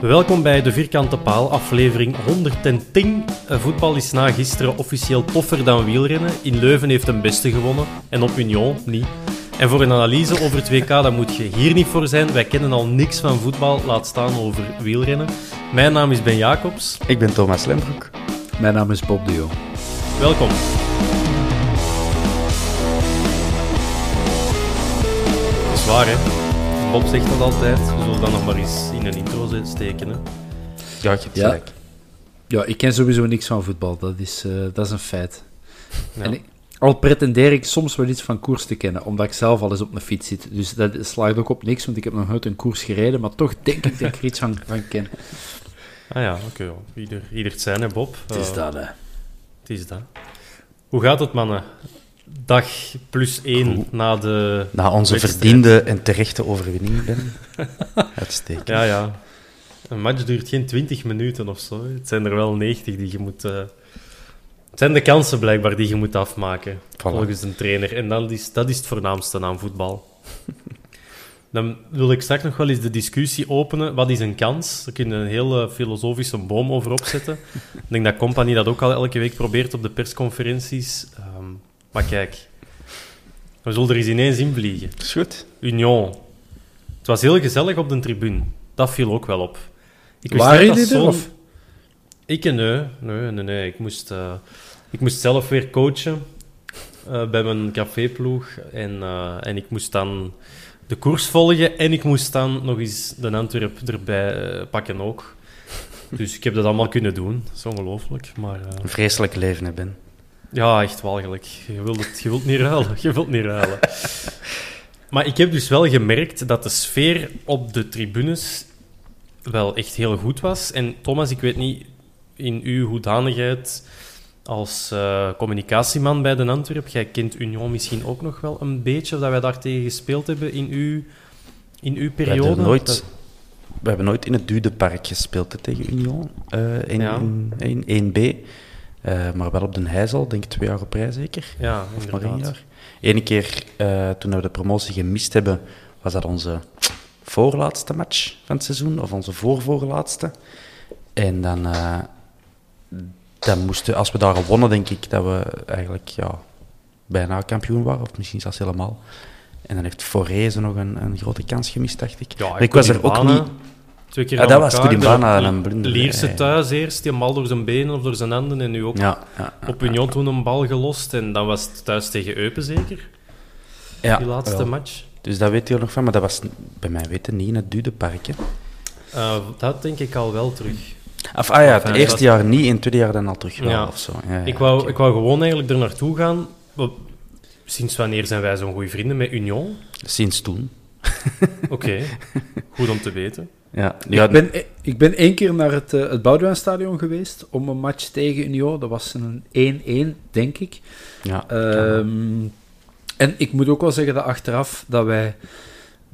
Welkom bij de Vierkante Paal, aflevering 110. Eh, Voetbal is na gisteren officieel toffer dan wielrennen. In Leuven heeft een beste gewonnen en op Union niet. En voor een analyse over het WK, dan moet je hier niet voor zijn. Wij kennen al niks van voetbal, laat staan over wielrennen. Mijn naam is Ben Jacobs. Ik ben Thomas Lembroek. Mijn naam is Bob de Jong. Welkom. Dat is waar, hè? Bob zegt dat altijd. We zullen dat nog maar eens in een intro steken, hè? Ja, je hebt Ja. gelijk. Ja, ik ken sowieso niks van voetbal. Dat is, eh, dat is een feit. Ja. En ik- al pretendeer ik soms wel iets van koers te kennen, omdat ik zelf al eens op een fiets zit. Dus dat slaagt ook op niks, want ik heb nog nooit een koers gereden, maar toch denk ik dat ik er iets van, van ken. Ah ja, oké. Ieder, ieder het zijn, hè, Bob? Het is Eh, dat, hè. Het is dat. Hoe gaat het, mannen? Dag plus één na de... Na onze wedstrijd. verdiende en terechte overwinning, Ben. Uitstekend. Ja, ja. Een match duurt geen 20 minuten of zo. Het zijn er wel 90 die je moet... eh, Het zijn de kansen blijkbaar die je moet afmaken, volgens een trainer. En dat is, dat is het voornaamste aan voetbal. Dan wil ik straks nog wel eens de discussie openen. Wat is een kans? Daar kun je een hele filosofische boom over opzetten. ik denk dat Company dat ook al elke week probeert op de persconferenties. Ehm, maar kijk, we zullen er eens ineens in vliegen. Is goed. Union. Het was heel gezellig op de tribune. Dat viel ook wel op. Ik Waren jullie er, of? Ik eh, nee, nee, nee, nee. Ik moest, eh, ik moest zelf weer coachen eh, bij mijn caféploeg. En, eh, en ik moest dan de koers volgen. En ik moest dan nog eens de Antwerp erbij eh, pakken ook. Dus ik heb dat allemaal kunnen doen. Dat is ongelooflijk. Maar eh, Een vreselijk leven, hè, Ben. Ja, echt walgelijk. Je wilt, het, je wilt niet ruilen. Je wilt niet ruilen. Maar ik heb dus wel gemerkt dat de sfeer op de tribunes wel echt heel goed was. En Thomas, ik weet niet in uw hoedanigheid als eh, communicatieman bij de Antwerp, jij kent Union misschien ook nog wel een beetje, of dat wij daar tegen gespeeld hebben in uw, in uw We periode. hebben, nooit, Dat- we hebben nooit in het Dudepark gespeeld hè, tegen Union. eh, in, Ja. in, in 1B. Eh, maar wel op Den Heizel, denk ik twee jaar op rij zeker. ja, Of maar één jaar. Eén keer, eh, toen we de promotie gemist hebben, was dat onze voorlaatste match van het seizoen, of onze voorvoorlaatste. En dan, eh, dan moesten, als we daar gewonnen, denk ik dat we eigenlijk ja, bijna kampioen waren, of misschien zelfs helemaal. En dan heeft Forese nog een, een grote kans gemist, dacht ik. Ja, ik was er ook niet... Twee keer Ja, aan dat was De- en een blunder. Lierse thuis eerst, die bal door zijn benen of door zijn handen. En nu ook Ja, ja, ja, op Union toen een bal gelost. En dan was het thuis tegen Eupen zeker, ja, die laatste match. Dus dat weet je nog van, maar dat was bij mij weten niet in het Dudepark. Hè. Eh, dat denk ik al wel terug. Of, ah ja, het Enfin, eerste dat- jaar niet, in het tweede jaar dan al terug wel, Ja. of zo. Ja, ik, wou, ik wou gewoon eigenlijk er naartoe gaan. Sinds wanneer zijn wij zo'n goede vrienden met Union? Sinds toen. Oké, goed om te weten. Ja, ik, ben, ik ben één keer naar het, uh, het Boudewijnstadion geweest om een match tegen Union. Dat was een 1-1, denk ik. Ja, um, en ik moet ook wel zeggen dat achteraf dat wij...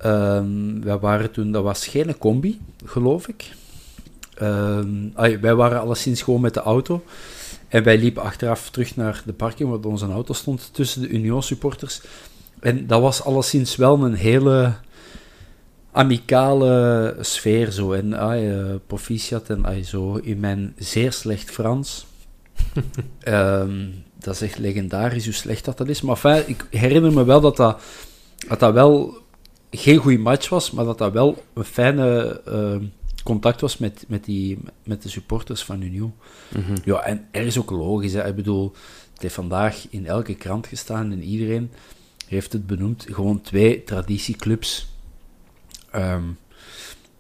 Um, wij waren toen... Dat was geen combi, geloof ik. Um, wij waren alleszins gewoon met de auto. En wij liepen achteraf terug naar de parking, waar onze auto stond, tussen de Union supporters. En dat was alleszins wel een hele amicale sfeer zo. En uh, proficiat en zo in mijn zeer slecht Frans. um, dat is echt legendarisch hoe slecht dat, dat is. Maar ik herinner me wel dat dat, dat, dat wel geen goede match was, maar dat dat wel een fijne uh, contact was met, met, die, met de supporters van Union. Mm Ja, en er is ook logisch. Hè. Ik bedoel, het heeft vandaag in elke krant gestaan en iedereen heeft het benoemd. Gewoon twee traditieclubs um,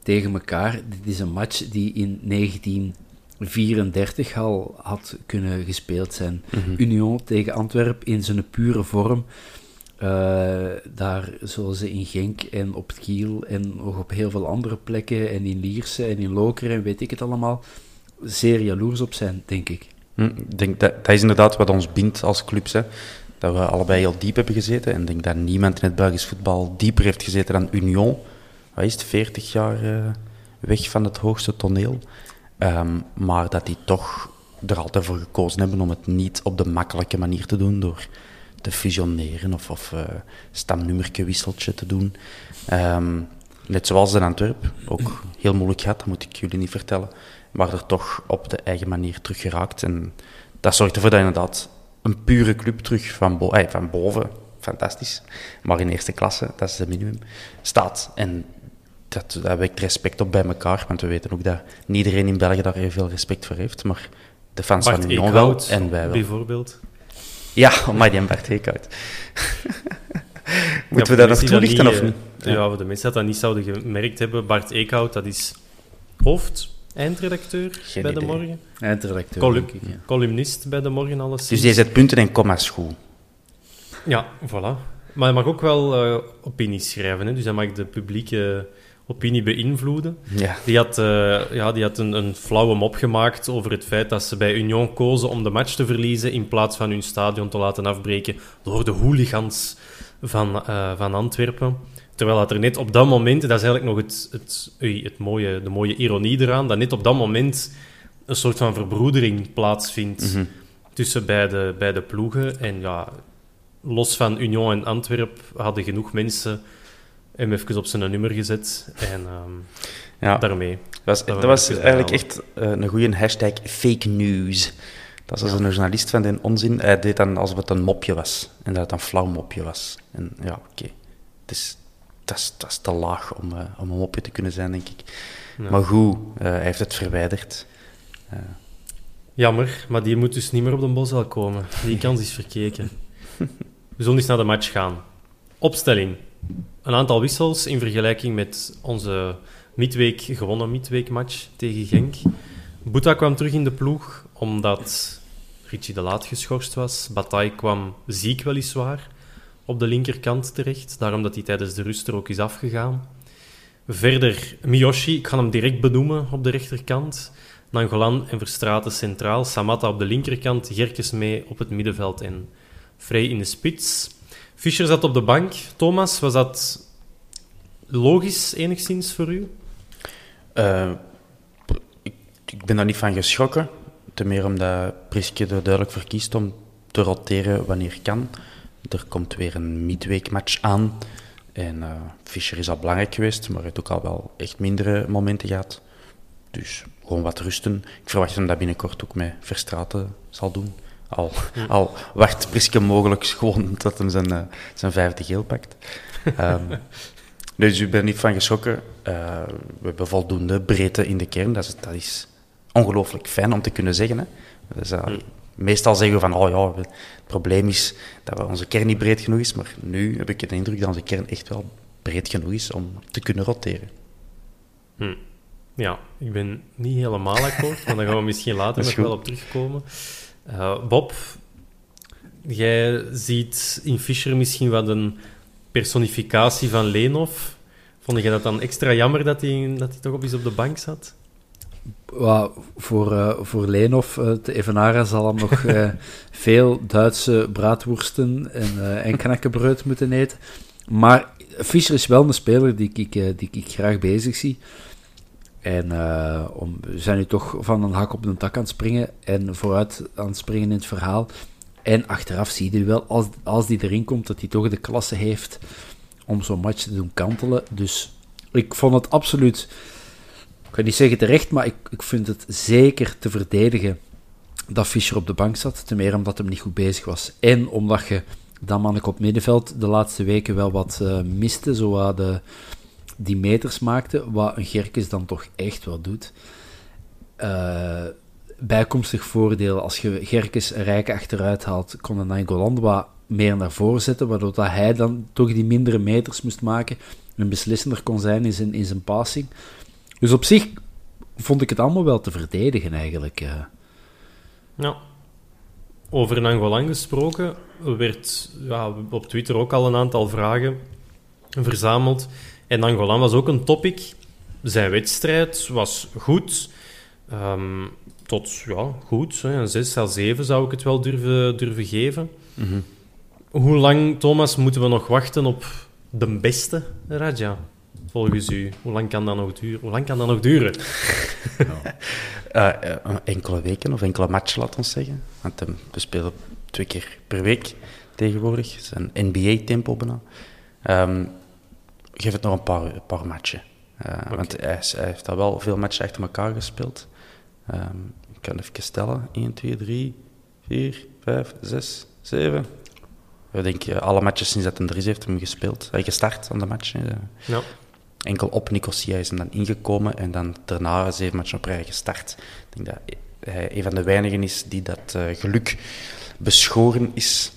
tegen elkaar. Dit is een match die in 1934 al had kunnen gespeeld zijn. Mhm. Union tegen Antwerpen in zijn pure vorm. Uh, daar zullen ze in Genk en op het Kiel en nog op heel veel andere plekken en in Lierse en in Lokeren en weet ik het allemaal zeer jaloers op zijn, denk ik. Hm, ik denk dat, dat is inderdaad wat ons bindt als clubs. Hè. Dat we allebei heel diep hebben gezeten. En ik denk dat niemand in het Belgisch voetbal dieper heeft gezeten dan Union. Wat is het, 40 jaar uh, weg van het hoogste toneel. Um, maar dat die toch er altijd voor gekozen hebben om het niet op de makkelijke manier te doen. Door te fusioneren of, of uh, stamnummerke te doen. Um, net zoals in Antwerpen. Ook heel moeilijk gehad, dat moet ik jullie niet vertellen maar er toch op de eigen manier terug geraakt. En dat zorgt ervoor dat inderdaad een pure club terug van, bo ay, van boven, fantastisch, maar in eerste klasse, dat is het minimum, staat. En dat, dat wekt respect op bij elkaar, want we weten ook dat niet iedereen in België daar heel veel respect voor heeft, maar de fans Bart van Union wel en wij wel. Bijvoorbeeld. Ja, maar die Bart Eekhout. Moeten we dat nog toelichten of niet? Ja, voor de mensen dat dat niet zouden gemerkt hebben, Bart Eekhout, dat is hoofd Eindredacteur Geen bij de morgen. Eindredacteur, ik, ja. Columnist bij de morgen, alles. Dus die zet punten en comma's goed. Ja, voilà. Maar hij mag ook wel eh opinies schrijven, hè? dus hij mag de publieke opinie beïnvloeden. Ja. Die had, eh, ja, die had een, een flauwe mop gemaakt over het feit dat ze bij Union kozen om de match te verliezen in plaats van hun stadion te laten afbreken door de hooligans van, eh, van Antwerpen. Terwijl dat er net op dat moment, dat is eigenlijk nog het, het, oei, het mooie, de mooie ironie eraan, dat net op dat moment een soort van verbroedering plaatsvindt Mhm. tussen beide, beide ploegen. En ja, los van Union en Antwerp hadden genoeg mensen hem even op zijn nummer gezet. En ehm, Ja. daarmee. Dat was, Dat was even eigenlijk echt eh, een goede hashtag fake news. Dat was een journalist van den onzin. Hij deed dan alsof het een mopje was. En dat het een flauw mopje was. En ja, oké. Het is, dat, is, dat is te laag om, eh, om een mopje te kunnen zijn, denk ik. Ja. Maar goed, eh, hij heeft het verwijderd. Jammer, maar die moet dus niet meer op de Bosel komen. Die kans is verkeken. We zullen eens naar de match gaan. Opstelling. Een aantal wissels in vergelijking met onze midweek gewonnen midweekmatch tegen Genk. Boeta kwam terug in de ploeg omdat Richie de Laat geschorst was. Bataille kwam ziek weliswaar op de linkerkant terecht. Daarom dat hij tijdens de rust er ook is afgegaan. Verder Miyoshi, ik ga hem direct benoemen op de rechterkant. Nangolan en Verstraten centraal. Samatta op de linkerkant. Gerkes mee op het middenveld en Frey in de spits. Fischer zat op de bank. Thomas, was dat logisch enigszins voor u? eh, ik, ben daar niet van geschrokken. Ten meer omdat Priske er duidelijk voor kiest om te roteren wanneer kan. Er komt weer een midweekmatch aan. En eh, Fischer is al belangrijk geweest, maar hij heeft ook al wel echt mindere momenten gehad. Dus gewoon wat rusten. Ik verwacht hem dat binnenkort ook met Verstraten zal doen. Al, al wacht Priske mogelijk gewoon dat hem zijn, eh, zijn vijfde geel pakt. Ehm, dus ik ben niet van geschrokken. Eh, we hebben voldoende breedte in de kern. Dat is, dat is ongelooflijk fijn om te kunnen zeggen. Hè. Dus, eh, Meestal zeggen we van, oh ja, het probleem is dat we onze kern niet breed genoeg is. Maar nu heb ik de indruk dat onze kern echt wel breed genoeg is om te kunnen roteren. Hm. Ja, ik ben niet helemaal akkoord, maar daar gaan we misschien later nog wel op terugkomen. Eh, Bob, jij ziet in Fischer misschien wat een personificatie van Leenhoff. Vond je dat dan extra jammer dat hij, dat hij toch op eens op de bank zat? voor, uh, voor Leenhoff uh, te evenaren zal hem nog uh, veel Duitse braadworsten en, en knakkenbrood moeten eten. Maar Fischer is wel een speler die ik, die ik graag bezig zie. En om, we zijn nu toch van een hak op een tak aan het springen en vooruit aan het springen in het verhaal. En achteraf zie je wel, als, als die erin komt, dat hij toch de klasse heeft om zo'n match te doen kantelen. Dus ik vond het absoluut kan niet zeggen terecht, maar ik, ik vind het zeker te verdedigen dat Fischer op de bank zat. Ten meer omdat hem niet goed bezig was. En omdat je dat mannelijk op middenveld de laatste weken wel wat uh, miste. Zo de, die meters maakte. Wat een Gerkes dan toch echt wel doet. Uh, bijkomstig voordeel, als je Gerkes Rijken achteruit haalt, kon een Nangoland wat meer naar voren zetten, waardoor dat hij dan toch die mindere meters moest maken en beslissender kon zijn in zijn, in zijn passing. Dus op zich vond ik het allemaal wel te verdedigen eigenlijk. Ja. Over Nangolan gesproken, werd ja, op Twitter ook al een aantal vragen verzameld. En Nangolan was ook een topic. Zijn wedstrijd was goed. Um, tot ja, goed. Hè. Een 6 à 7 zou ik het wel durven, durven geven. Mm Hoe lang, Thomas, moeten we nog wachten op de beste Raja? volgens u? Hoe lang kan dat nog duren? Hoe lang kan dat nog duren? uh, enkele weken of enkele matchen, laat ons zeggen. Want um, we spelen twee keer per week tegenwoordig. Het is een NBA-tempo bijna. Um, geef het nog een paar, een paar matchen. Uh, Want hij, hij, heeft al wel veel matchen achter elkaar gespeeld. Um, ik kan even stellen. 1, 2, 3, 4, 5, 6, 7. Ik denk alle matches sinds dat hij er is heeft hem gespeeld. Hij gestart aan de match. Ja enkel op Nicosia is hem dan ingekomen en dan daarna zeven matchen op rij gestart. Ik denk dat hij een van de weinigen is die dat geluk beschoren is.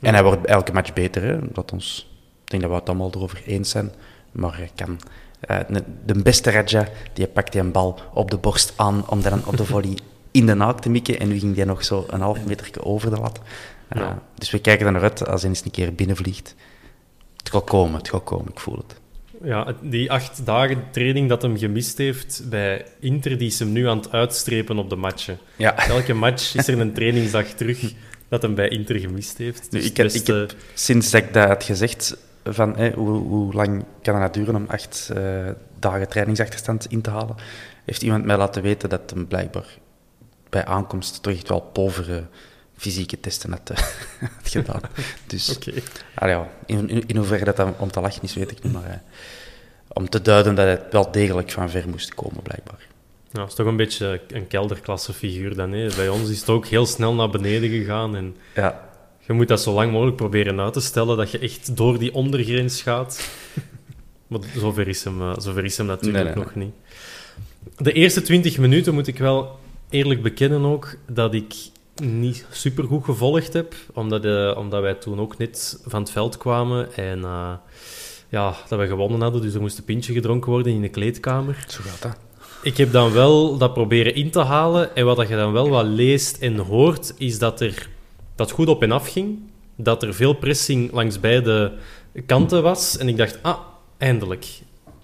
En hij wordt elke match beter. Hè? Dat ons, ik denk dat we het allemaal erover eens zijn. Maar kan... Uh, de beste Raja, die pakt die een bal op de borst aan om dan op de volley in de naak te mikken. En nu ging die nog zo een half meter over de lat. Uh, ja. Dus we kijken er naar uit als hij eens een keer binnenvliegt. Het gaat komen, het gaat komen, ik voel het. Ja, die acht dagen training dat hem gemist heeft bij Inter, die is hem nu aan het uitstrepen op de matchen. Ja. Elke match is er een trainingsdag terug dat hem bij Inter gemist heeft. Dus ik, heb, ik heb, sinds dat ik dat had gezegd, van hoe, hoe, lang kan het duren om acht uh, dagen trainingsachterstand in te halen, heeft iemand mij laten weten dat hem blijkbaar bij aankomst toch echt wel povere fysieke testen had, uh, had gedaan. Dus okay. ja, in, in, hoeverre dat, om te lachen is, weet ik niet, maar uh, om te duiden dat het wel degelijk van ver moest komen, blijkbaar. Ja, het is toch een beetje een kelderklasse figuur dan. Hè? Bij ons is het ook heel snel naar beneden gegaan. En ja. Je moet dat zo lang mogelijk proberen uit te stellen, dat je echt door die ondergrens gaat. maar zover is hem, uh, zover is hem natuurlijk nog niet. De eerste 20 minuten moet ik wel eerlijk bekennen ook, dat ik niet super goed gevolgd heb, omdat, uh, omdat wij toen ook net van het veld kwamen en uh, ja, dat we gewonnen hadden, dus er moest een pintje gedronken worden in de kleedkamer. Zo gaat dat. Ik heb dan wel dat proberen in te halen en wat je dan wel wat leest en hoort, is dat er dat goed op en af ging, dat er veel pressing langs beide kanten was en ik dacht, ah, eindelijk.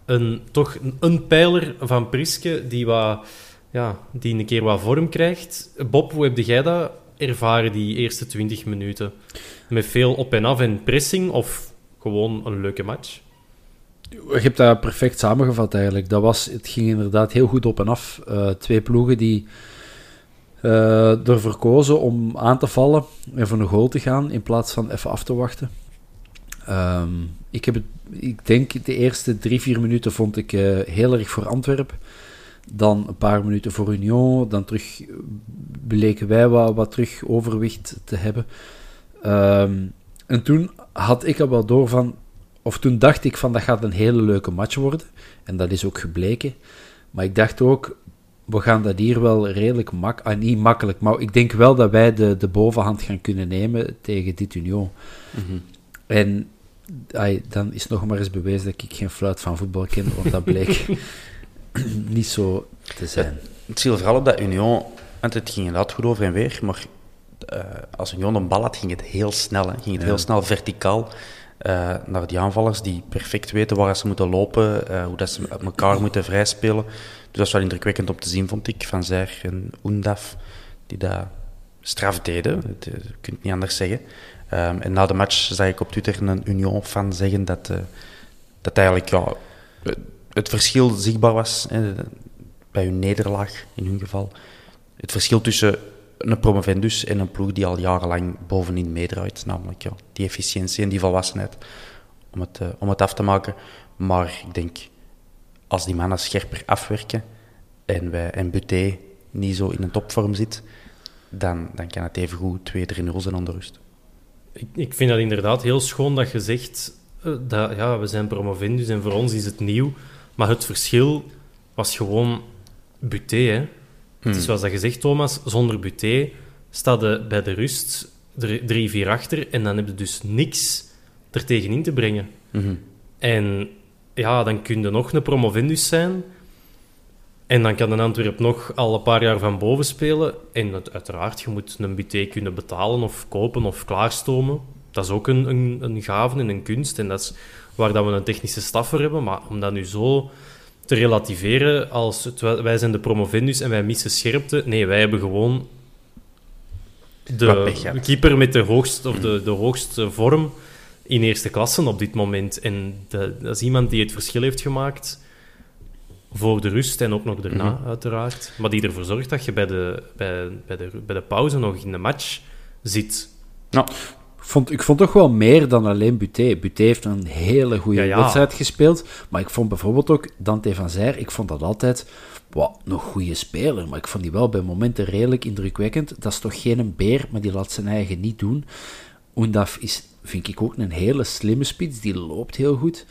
Een, toch een pijler van Priske die wat ja, die een keer wat vorm krijgt. Bob, hoe heb jij dat ervaren, die eerste 20 minuten? Met veel op en af en pressing of gewoon een leuke match? Je hebt dat perfect samengevat eigenlijk. Dat was, het ging inderdaad heel goed op en af. Uh, twee ploegen die uh, ervoor kozen om aan te vallen en voor een goal te gaan in plaats van even af te wachten. Um, ik, heb het, ik denk de eerste drie, vier minuten vond ik uh, heel erg voor Antwerpen. Dan een paar minuten voor Union. Dan terug bleken wij wat, wat terug overwicht te hebben. Um, en toen had ik al wel door van... Of toen dacht ik van dat gaat een hele leuke match worden. En dat is ook gebleken. Maar ik dacht ook, we gaan dat hier wel redelijk mak ah, niet makkelijk, maar ik denk wel dat wij de, de bovenhand gaan kunnen nemen tegen dit Union. Mm En ay, dan is nog maar eens bewezen dat ik geen fluit van voetbal ken, want dat bleek niet zo te zijn. Het viel vooral op dat Union, want het ging inderdaad goed over en weer, maar uh, als Union een bal had, ging het heel snel. Hè. Ging het heel snel verticaal. uh, naar die aanvallers die perfect weten waar ze moeten lopen, uh, hoe dat ze elkaar moeten vrijspelen. Dus dat is wel indrukwekkend om te zien, vond ik, van Zer en Oendaf, die dat straf deden. Dat, je kunt niet anders zeggen. Um, en na de match zag ik op Twitter een Union-fan zeggen dat, uh, dat eigenlijk ja, het verschil zichtbaar was bij hun nederlaag in hun geval. Het verschil tussen een promovendus en een ploeg die al jarenlang bovenin meedraait. Namelijk ja, die efficiëntie en die volwassenheid om het, uh, om het af te maken. Maar ik denk, als die mannen scherper afwerken en, wij, en Buté niet zo in een topvorm zit, dan, dan kan het even goed 2-3-0 zijn onder rust. Ik, ik vind dat inderdaad heel schoon dat je zegt uh, dat ja, we zijn promovendus en voor ons is het nieuw. Maar het verschil was gewoon Buté, hè. Hmm. Het is hmm. zoals dat gezegd, Thomas, zonder Buté staat je bij de rust 3-4 achter en dan heb je dus niks er tegenin te brengen. Mm En ja, dan kun je nog een promovendus zijn en dan kan een Antwerp nog al een paar jaar van boven spelen. En het, uiteraard, je moet een Buté kunnen betalen of kopen of klaarstomen. Dat is ook een, een, een gave en een kunst. En dat is waar dat we een technische staf voor hebben. Maar om dat nu zo te relativeren als wij zijn de promovendus en wij missen scherpte. Nee, wij hebben gewoon de keeper met de hoogste, of de, de hoogste vorm in eerste klasse op dit moment. En de, dat is iemand die het verschil heeft gemaakt voor de rust en ook nog daarna, mhm. uiteraard. Maar die ervoor zorgt dat je bij de, bij, bij, de, bij de pauze nog in de match zit. Nou, ik vond, ik vond toch wel meer dan alleen Buté. Buté heeft een hele goede wedstrijd gespeeld. Maar ik vond bijvoorbeeld ook Dante van Zijr, ik vond dat altijd wow, nog goede speler. Maar ik vond die wel bij momenten redelijk indrukwekkend. Dat is toch geen beer, maar die laat zijn eigen niet doen. Oendaf is, vind ik ook een hele slimme spits. Die loopt heel goed.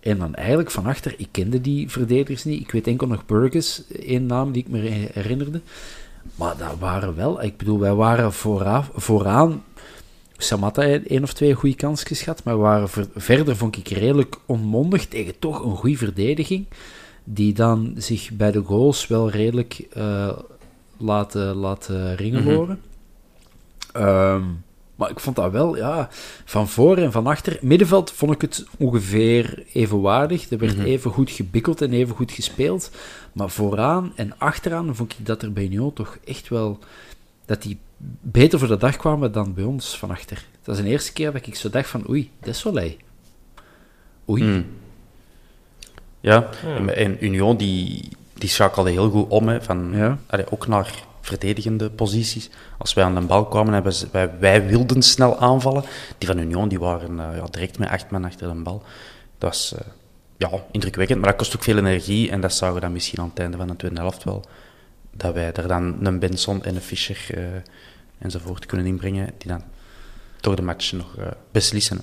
En dan eigenlijk van achter, ik kende die verdedigers niet. Ik weet enkel nog Burgess, één naam die ik me herinnerde. Maar dat waren wel, ik bedoel, wij waren vooraf, vooraan Samatta één of twee goede kansjes gehad, maar waren verder vond ik redelijk onmondig tegen toch een goede verdediging, die dan zich bij de goals wel redelijk uh, laten, laten ringeloren. Mm -hmm. Maar ik vond dat wel, ja, van voor en van achter. Middenveld vond ik het ongeveer evenwaardig. Er werd mhm. even goed gebikkeld en even goed gespeeld. Maar vooraan en achteraan vond ik dat er bij Union toch echt wel... Dat die beter voor de dag kwamen dan bij ons van achter. Dat is de eerste keer dat ik zo dacht van, oei, dat is wel hij. Oei. Mm. Ja, en Union die, die schakelde heel goed om, hè, van, ja. ook naar verdedigende posities. Als wij aan de bal kwamen, hebben wij, wilden snel aanvallen. Die van Union die waren uh, ja, direct met acht man achter de bal. Dat was uh, ja, indrukwekkend, maar dat kost ook veel energie. En dat zouden we dan misschien aan het einde van de tweede helft wel dat wij er dan een Benson en een Fischer uh, enzovoort kunnen inbrengen, die dan door de match nog beslissen.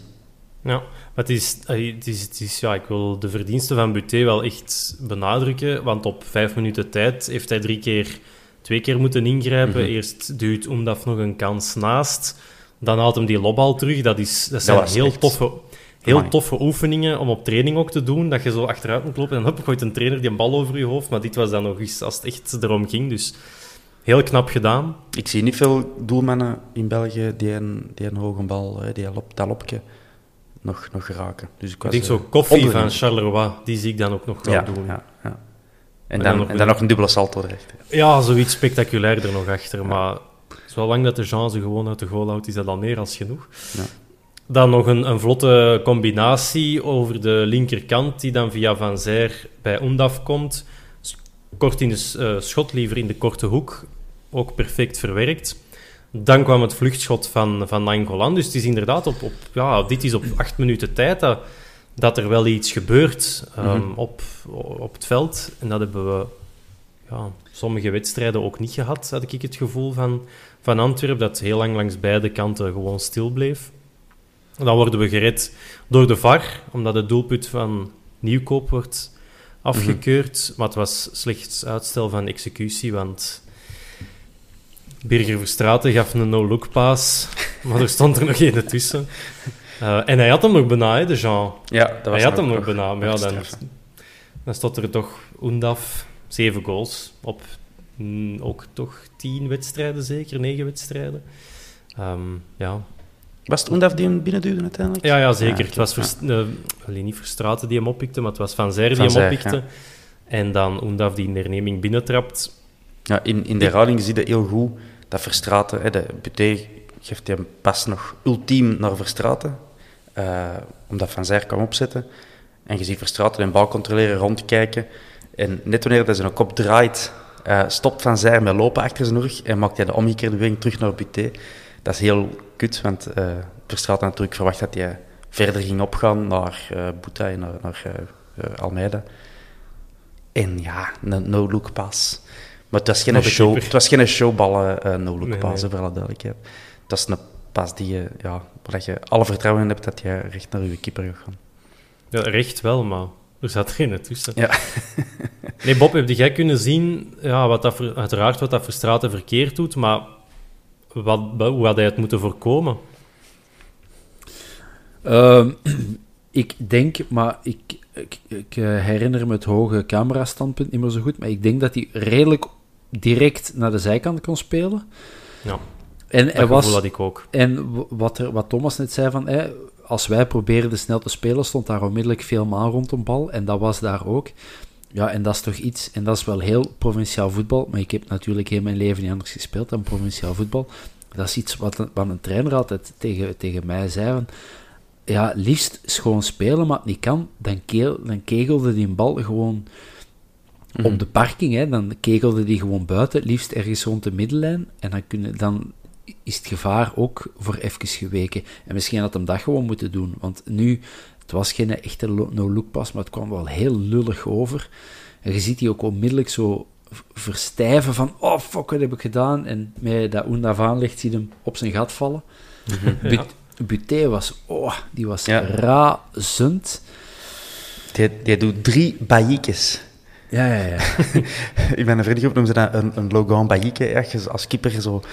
Ja, maar eh, is, ja, ik wil de verdiensten van Buté wel echt benadrukken, want op vijf minuten tijd heeft hij drie keer, twee keer moeten ingrijpen. Mm -hmm. Eerst duwt Omdaf nog een kans naast, dan haalt hem die lobbal terug. Dat, is, dat zijn heel toffe Heel toffe oefeningen om op training ook te doen. Dat je zo achteruit moet lopen en hop, gooit een trainer die een bal over je hoofd. Maar dit was dan nog eens als het echt erom ging. Dus heel knap gedaan. Ik zie niet veel doelmannen in België die een, die een hoge bal, die lop, dat lopje, nog, nog geraken. Dus ik, was, ik denk zo eh, Koffie van Charleroi, die zie ik dan ook nog wel ja, doen. Ja, ja. En, dan, dan, en dan nog een dubbele salto recht. Ja, zoiets spectaculairder nog achter. Maar zolang dat de Jean ze gewoon uit de goal houdt, is dat al meer als genoeg. Ja. Dan nog een, een, vlotte combinatie over de linkerkant, die dan via Van Zijr bij Ondaf komt. Kort in de uh, schot, liever in de korte hoek. Ook perfect verwerkt. Dan kwam het vluchtschot van, van Nangolan. Dus het is inderdaad op, op, ja, dit is op acht minuten tijd dat, dat er wel iets gebeurt um, op, op het veld. En dat hebben we ja, sommige wedstrijden ook niet gehad, had ik het gevoel van, van Antwerpen. Dat heel lang langs beide kanten gewoon stil bleef. Dan worden we gered door de VAR, omdat het doelpunt van Nieuwkoop wordt afgekeurd. Mhm. Maar het was slechts uitstel van executie, want Birger Verstraeten gaf een no-look pass, maar er stond er nog één tussen. Uh, en hij had hem nog bijna, de Jean. Ja, dat was hij had hem nog bijna. Maar ja, dan, dan stond er toch Oendaf, zeven goals op mm, ook toch tien wedstrijden zeker, negen wedstrijden. Um, ja, Was het Oendaf die hem binnenduwde uiteindelijk? Ja, ja zeker. het was uh, alleen niet Verstraten die hem oppikte, maar het was Van Zer die hem oppikte. En dan Oendaf die in de herneming binnentrapt. Ja, in, in de herhaling zie je heel goed dat Verstraten... Hè, de Buté geeft hem pas nog ultiem naar Verstraten, uh, omdat Van Zer kan opzetten. En je ziet Verstraten een bal controleren, rondkijken. En net wanneer hij zijn kop draait, uh, stopt Van Zijr met lopen achter zijn rug en maakt hij de omgekeerde beweging terug naar Buté. Dat is heel kut, want uh, Verstraeten natuurlijk verwacht dat hij verder ging opgaan naar uh, en naar, naar Almeida. En ja, een no-look pass. Maar het was geen, show, het was geen showballen no-look nee, pass, nee. voor alle duidelijkheid. Dat is een pas die je, ja, waar je alle vertrouwen in hebt dat je recht naar je keeper gaat gaan. Ja, recht wel, maar er zat geen tussen. Ja. nee, Bob, heb jij kunnen zien, ja, wat dat, uiteraard wat dat Verstraten verkeerd doet, maar wat, hoe had hij het moeten voorkomen? Uh, ik denk, maar ik, ik, ik, eh, herinner me het hoge camerastandpunt niet meer zo goed, maar ik denk dat hij redelijk direct naar de zijkant kon spelen. Ja, en er was, ik ook. En wat, er, wat Thomas net zei, van, hè, als wij probeerden snel te spelen, stond daar onmiddellijk veel maan rond de bal. En dat was daar ook. Ja, en dat is toch iets, en dat is wel heel provinciaal voetbal, maar ik heb natuurlijk heel mijn leven niet anders gespeeld dan provinciaal voetbal. Dat is iets wat een, wat een trainer altijd tegen, tegen mij zei, van, ja, liefst schoon spelen, maar het niet kan, dan, keel, dan kegelde die bal gewoon op mhm. de parking, hè, dan kegelde die gewoon buiten, liefst ergens rond de middellijn, en dan, kunnen, dan is het gevaar ook voor even geweken. En misschien had hem dat gewoon moeten doen, want nu, het was geen echte no-look pas, maar het kwam wel heel lullig over. En je ziet die ook onmiddellijk zo verstijven van, oh fuck, wat heb ik gedaan? En met dat Oendaf aanlegt, zie je hem op zijn gat vallen. Mm Buté was, oh, die was ja. razend. Die, die doet drie baïkes. Ja, ja, ja. ik ben een vriend op, noemen ze dat een, een Logan Baïke, ergens als keeper zo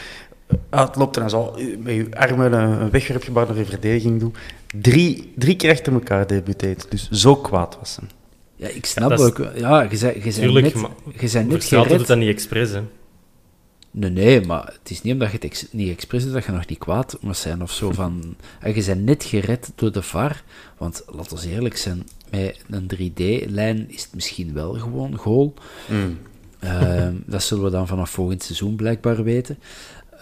uitloopt en zo met je armen een wegwerpgebaar naar je verdediging doet. Drie, drie keer achter elkaar debuteert. Dus zo kwaad was hem. Ja, ik snap ja, ook. Ja, je zei, je zei net, je zei net gered. doet dat niet expres, hè? Nee, nee, maar het is niet omdat je het ex niet expres doet dat je nog niet kwaad moet zijn of zo. Van, en je bent net gered door de VAR. Want laten we eerlijk zijn, met een 3D-lijn is het misschien wel gewoon goal. Mm. Uh, dat zullen we dan vanaf volgend seizoen blijkbaar weten.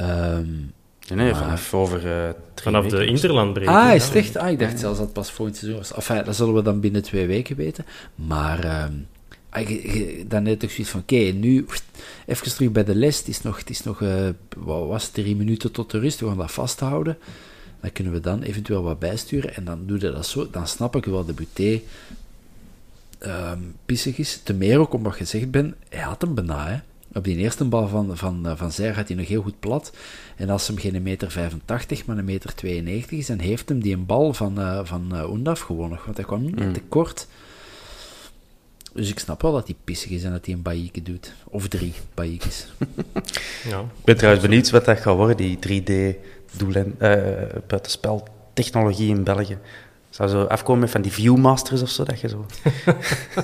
Um, nee, vanaf over uh, Vanaf de Interlandbreek. Ah, is het echt? Ah, ik dacht zelfs dat het pas volgend seizoen was. Enfin, dat zullen we dan binnen twee weken weten. Maar um, dan net ook zoiets van, oké, nu even terug bij de les. Het is nog, het is nog uh, wat was drie minuten tot de rust. We gaan dat vasthouden. Dan kunnen we dan eventueel wat bijsturen. En dan doe je dat zo. Dan snap ik wel de Buté um, pissig is. Te meer ook omdat je gezegd bent, hij had hem bijna, hè. Op die eerste bal van, van, eh, van Zij gaat hij nog heel goed plat. En als hem geen meter 85, maar een meter 92 is, dan heeft hem die een bal van, uh, van uh, Oendaf gewonnen. Want hij kwam niet mm. te kort. Dus ik snap wel dat hij pissig is en dat hij een baïke doet. Of drie baïkes. ja. Ik ben trouwens benieuwd wat dat gaat worden, die 3D-doelen, uh, buitenspel technologie in België. Zou zo afkomen van die Viewmasters of zo, dat je zo...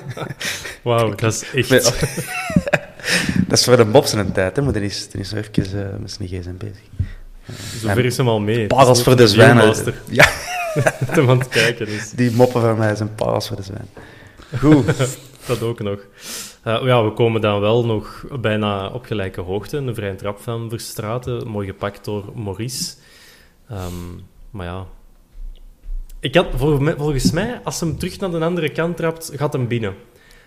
Wauw, dat is echt... dat is voor de mobs een tijd, hè, maar dan is, dan is nog even uh, met zijn gsm bezig. Zover is hem al mee. Parels voor de zwijnen. Ja. Te aan het kijken. Dus. Die moppen van mij zijn parels voor de zwijn. Goed. dat ook nog. Uh, ja, we komen dan wel nog bijna op gelijke hoogte. Een vrije trap van Verstraten, mooi gepakt door Maurice. Um, maar ja... Ik had, volgens mij, als hem terug naar de andere kant trapt, gaat hem binnen.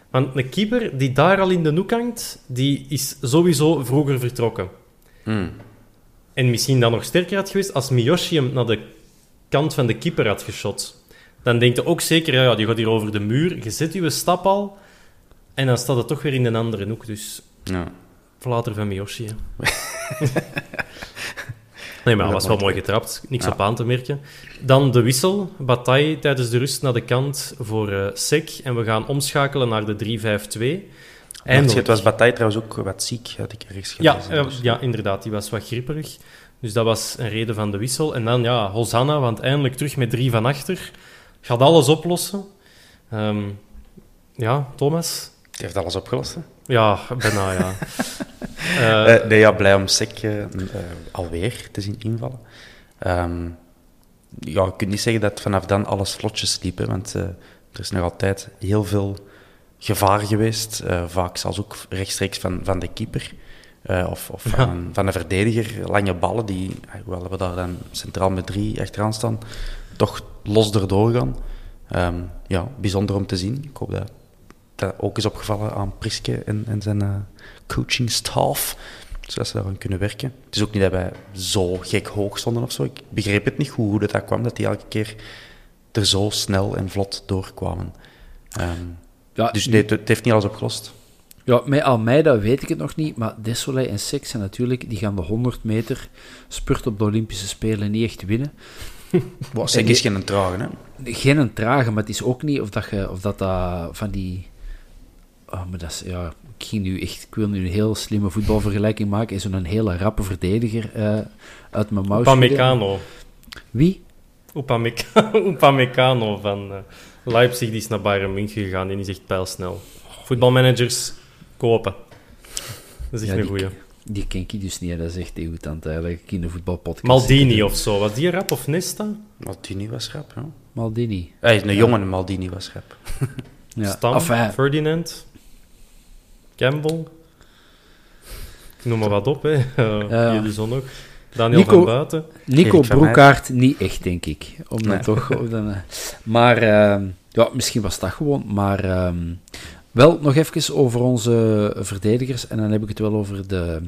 Want een keeper die daar al in de hoek hangt, die is sowieso vroeger vertrokken. Hmm. En misschien dan nog sterker had geweest als Miyoshi hem naar de kant van de keeper had geschot. Dan denkt hij ook zeker, ja, die gaat hier over de muur, je zet je stap al, en dan staat het toch weer in een andere hoek. Dus ja. Flater van Miyoshi. Nee, maar dat was wel mooi getrapt. Niks op aan te merken. Dan de wissel. Bataille tijdens de rust naar de kant voor uh, Sek. En we gaan omschakelen naar de 3-5-2. En het was Bataille trouwens ook wat ziek, had ik ergens gelezen. Ja, dus. ja, inderdaad. Die was wat grieperig. Dus dat was een reden van de wissel. En dan, ja, Hosanna, want eindelijk terug met drie van achter. Gaat alles oplossen. Um, ja, Thomas? Die heeft alles opgelost, hè? Ja, bijna, ja. uh, nee, ja, blij om Sek uh, alweer te zien invallen. Um, ja, je kunt niet zeggen dat vanaf dan alles vlotjes liep, hè, want er is nog altijd heel veel gevaar geweest. Vaak zelfs ook rechtstreeks van, van de keeper. Of, of van, van, de verdediger. Lange ballen die, hoewel we daar dan centraal met drie achteraan staan, toch los erdoor gaan. Um, ja, bijzonder om te zien. Ik hoop dat dat ook is opgevallen aan Priske en, en zijn uh, coaching staff. Zodat ze daaraan kunnen werken. Het is ook niet dat wij zo gek hoog stonden of zo. Ik begreep het niet hoe, dat, dat kwam, dat die elke keer er zo snel en vlot doorkwamen. Um, ja, dus nee, het, heeft niet alles opgelost. Ja, met Almeida weet ik het nog niet, maar Desolé en Sex natuurlijk, die gaan de 100 meter spurt op de Olympische Spelen niet echt winnen. Sek is geen trage, hè? Geen trage, maar het is ook niet of dat, je, of dat, dat van die... Oh, maar dat is, ja, ik, ging nu echt, ik wil nu een heel slimme voetbalvergelijking maken. Is zo'n hele rappe verdediger uh, uit mijn mouw. Upamecano. Wie? Upamecano van uh, Leipzig, die is naar Bayern München gegaan en die zegt pijlsnel. Voetbalmanagers kopen. Dat is echt een goeie. Die ken ik dus niet, dat is echt degoûtant eigenlijk. In de voetbalpodcast. Maldini of zo, was die rap of Nesta? Maldini was rap, ja. Maldini. Hij een jonge Maldini was rap. ja. Stam, Ferdinand, Campbell. Ik noem maar wat op, hè. Uh, ja. Jullie zo nog. Daniel Nico, van Buiten. Nico Broekaart niet echt, denk ik. Om dan toch... Dan, uh, maar uh, ja, misschien was dat gewoon. Maar ehm, wel, nog even over onze verdedigers. En dan heb ik het wel over de,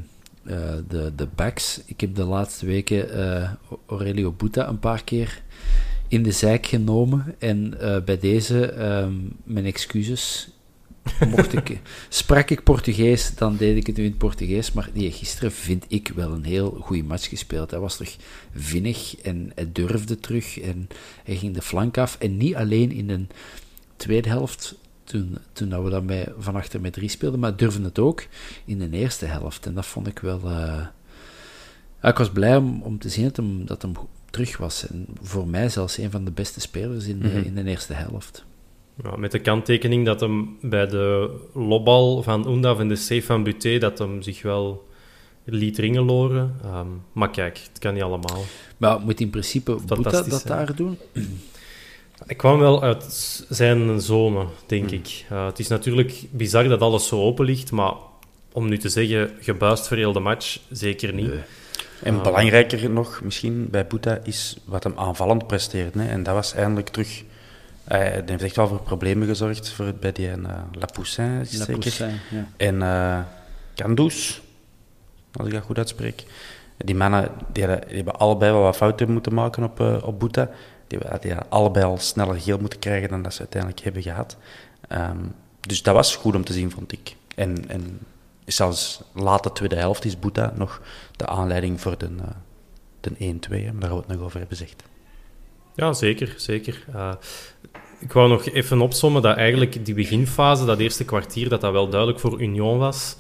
uh, de, de backs. Ik heb de laatste weken uh, Aurelio Buta een paar keer in de zijk genomen. En uh, bij deze, um, mijn excuses. Mocht ik, sprak ik Portugees, dan deed ik het nu in het Portugees. Maar die gisteren vind ik wel een heel goede match gespeeld. Hij was toch vinnig en hij durfde terug. En hij ging de flank af. En niet alleen in de tweede helft toen, toen we dan bij, van achter met drie speelden, maar durfde het ook in de eerste helft. En dat vond ik wel... Uh, ik was blij om, om te zien dat hem, dat hem terug was. En voor mij zelfs een van de beste spelers in, de, mhm. in de eerste helft. Ja, met de kanttekening dat hem bij de lobbal van Undav en de save van Buté, dat hem zich wel liet ringeloren. Um, maar kijk, het kan niet allemaal. Maar moet in principe Boeta dat daar doen? Ik kwam wel uit zijn zone, denk hmm. ik. Uh, het is natuurlijk bizar dat alles zo open ligt, maar om nu te zeggen, gebuist voor heel de match, zeker niet. En uh, belangrijker nog misschien bij Boeta is wat hem aanvallend presteert. Hè. En dat was eindelijk terug... Hij heeft echt wel voor problemen gezorgd voor, bij die uh, La Poussin, La Poussin, ja. En uh, Candous, als ik dat goed uitspreek. Die mannen die, die hebben allebei wel wat fouten moeten maken op, uh, op Boeta. Die, die allebei al sneller geel moeten krijgen dan dat ze uiteindelijk hebben gehad. Um, dus dat was goed om te zien, vond ik. En, en zelfs late tweede helft is Boeta nog de aanleiding voor de, uh, de 1-2, daar gaan we het nog over hebben gezegd. Ja, zeker. zeker. Uh, ik wou nog even opzommen dat eigenlijk die beginfase, dat eerste kwartier, dat dat wel duidelijk voor Union was.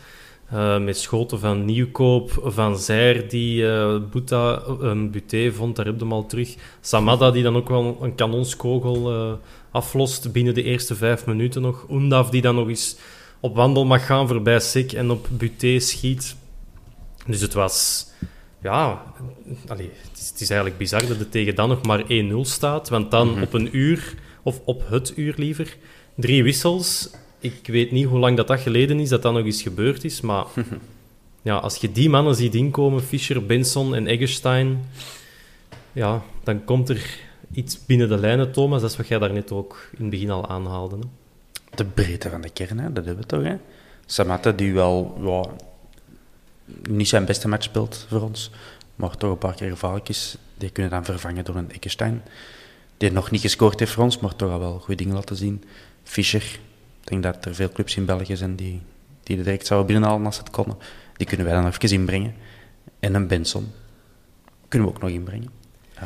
Uh, met schoten van Nieuwkoop, Van Zijr die uh, Buta, um, Buté vond, daar heb je hem al terug. Samada die dan ook wel een kanonskogel uh, aflost binnen de eerste vijf minuten nog. Undav die dan nog eens op wandel mag gaan voorbij Sik en op Buté schiet. Dus het was... Ja, allee, het, is, het, is, eigenlijk bizar dat het tegen dan nog maar 1-0 staat. Want dan mhm. op een uur, of op het uur liever, drie wissels ik weet niet hoe lang dat, dat geleden is dat dat nog eens gebeurd is, maar ja, als je die mannen ziet inkomen, Fischer, Benson en Eggestein, ja, dan komt er iets binnen de lijnen, Thomas. Dat is wat jij daar net ook in het begin al aanhaalde. Hè? De breedte van de kern, hè? dat hebben we toch. Hè? Samatta, die wel ja, niet zijn beste match speelt voor ons, maar toch een paar keer gevaarlijk is, die kunnen dan vervangen door een Eggestein. Die nog niet gescoord heeft voor ons, maar toch al wel goede dingen laten zien. Fischer, ik denk dat er veel clubs in België zijn die, die direct zouden binnenhalen als het konden. Die kunnen wij dan even inbrengen. En een Benson kunnen we ook nog inbrengen. Uh,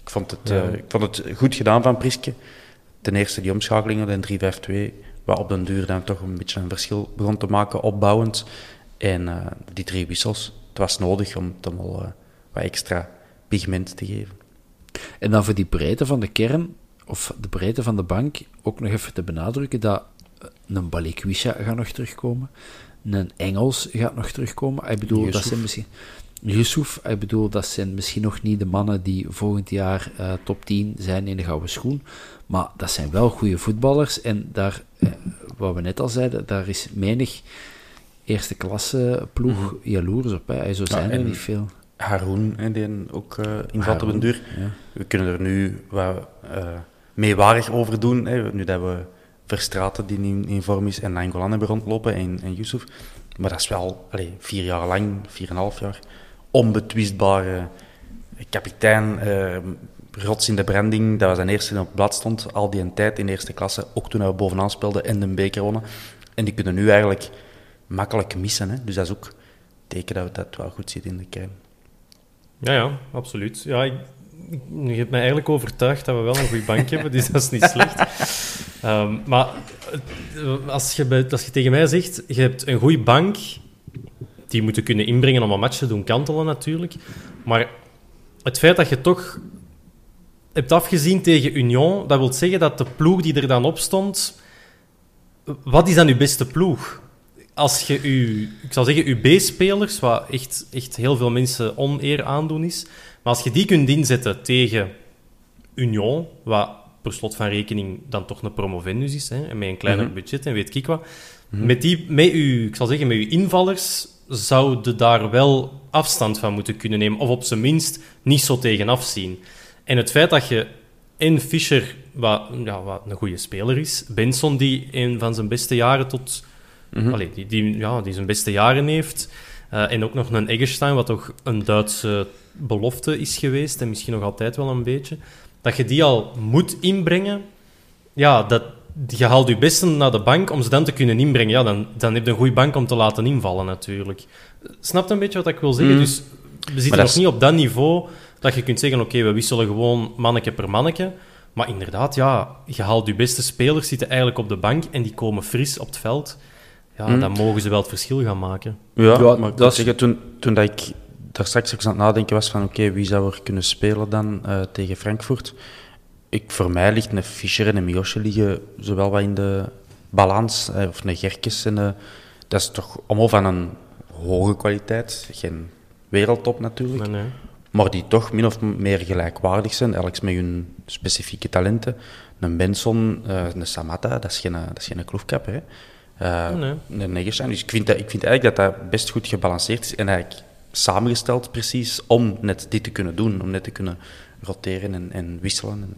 ik, vond het, uh, ik vond het goed gedaan van Priske. Ten eerste die omschakelingen, de 3-5-2, waar op den duur dan toch een beetje een verschil begon te maken, opbouwend. En uh, die drie wissels. Het was nodig om het allemaal wat extra pigment te geven. En dan voor die breedte van de kern, of de breedte van de bank, ook nog even te benadrukken dat een Balikwisha gaat nog terugkomen. Een Engels gaat nog terugkomen. Ik bedoel, dat zijn misschien... Yusuf, ik bedoel, dat zijn misschien nog niet de mannen die volgend jaar uh, top 10 zijn in de gouden schoen. Maar dat zijn wel goede voetballers. En daar, uh, wat we net al zeiden, daar is menig eerste klasse ploeg mm -hmm. jaloers op. Hè. Zo zijn ja, er niet veel. Haroon, en die ook uh, invat op een duur. Ja. We kunnen er nu wat meewarig over doen. Hè, nu dat we Verstraten, die in, in vorm is, en Nangolan hebben rondlopen, en, en Yusuf. Maar dat is wel allez, vier jaar lang, vier en een half jaar, onbetwistbare kapitein, uh, rots in de branding. Dat was zijn eerste die op het blad stond, al die tijd in de eerste klasse, ook toen we bovenaan speelden en de beker wonnen. En die kunnen nu eigenlijk makkelijk missen. Hè? Dus dat is ook teken dat dat wel goed zit in de kern. Ja, ja, absoluut. Ja, ik, je hebt mij eigenlijk overtuigd dat we wel een goede bank hebben, dus dat is niet slecht. Um, maar als je, als je tegen mij zegt, je hebt een goede bank, die moeten kunnen inbrengen om een match te doen kantelen natuurlijk. Maar het feit dat je toch hebt afgezien tegen Union, dat wil zeggen dat de ploeg die er dan op stond... Wat is dan uw beste ploeg? Als je uw, ik zou zeggen, uw B-spelers, wat echt, echt heel veel mensen oneer aandoen is, maar als je die kunt inzetten tegen Union, wat per slot van rekening dan toch een promovendus is, hè, en met een kleiner mhm. budget en weet ik wat, mhm. met, die, met uw, ik zal zeggen, met uw invallers zouden daar wel afstand van moeten kunnen nemen, of op zijn minst niet zo tegenaf zien. En het feit dat je en Fischer, wat, ja, wat een goede speler is, Benson, die een van zijn beste jaren tot... Mm allez, die, die, ja, die zijn beste jaren heeft, uh, en ook nog een Eggestein, wat toch een Duitse belofte is geweest, en misschien nog altijd wel een beetje, dat je die al moet inbrengen, ja, dat, je haalt je besten naar de bank om ze dan te kunnen inbrengen. Ja, dan, dan heb je een goede bank om te laten invallen, natuurlijk. Snapt een beetje wat ik wil zeggen? Mm. Dus we zitten nog niet op dat niveau dat je kunt zeggen, oké, we wisselen gewoon manneke per manneke. Maar inderdaad, ja, je haalt je beste spelers, zitten eigenlijk op de bank en die komen fris op het veld. Ja, mm. dan mogen ze wel het verschil gaan maken. Ja, ja maar dat zeggen, toen, toen dat ik daar straks aan het nadenken was van oké, wie zou er kunnen spelen dan uh, tegen Frankfurt? Ik, voor mij ligt een Fischer en een Miosje liggen zowel wat in de balans, eh, of een Gerkes. En, uh, dat is toch allemaal van een hoge kwaliteit. Geen wereldtop natuurlijk. Nee, nee. Maar die toch min of meer gelijkwaardig zijn, elk met hun specifieke talenten. Een Benson, een Samatta, dat is geen, dat is geen kloefkapper. Hè. Uh, nee. Dus ik vind, dat, ik vind eigenlijk dat dat best goed gebalanceerd is. En eigenlijk samengesteld precies om net dit te kunnen doen, om net te kunnen roteren en, en wisselen.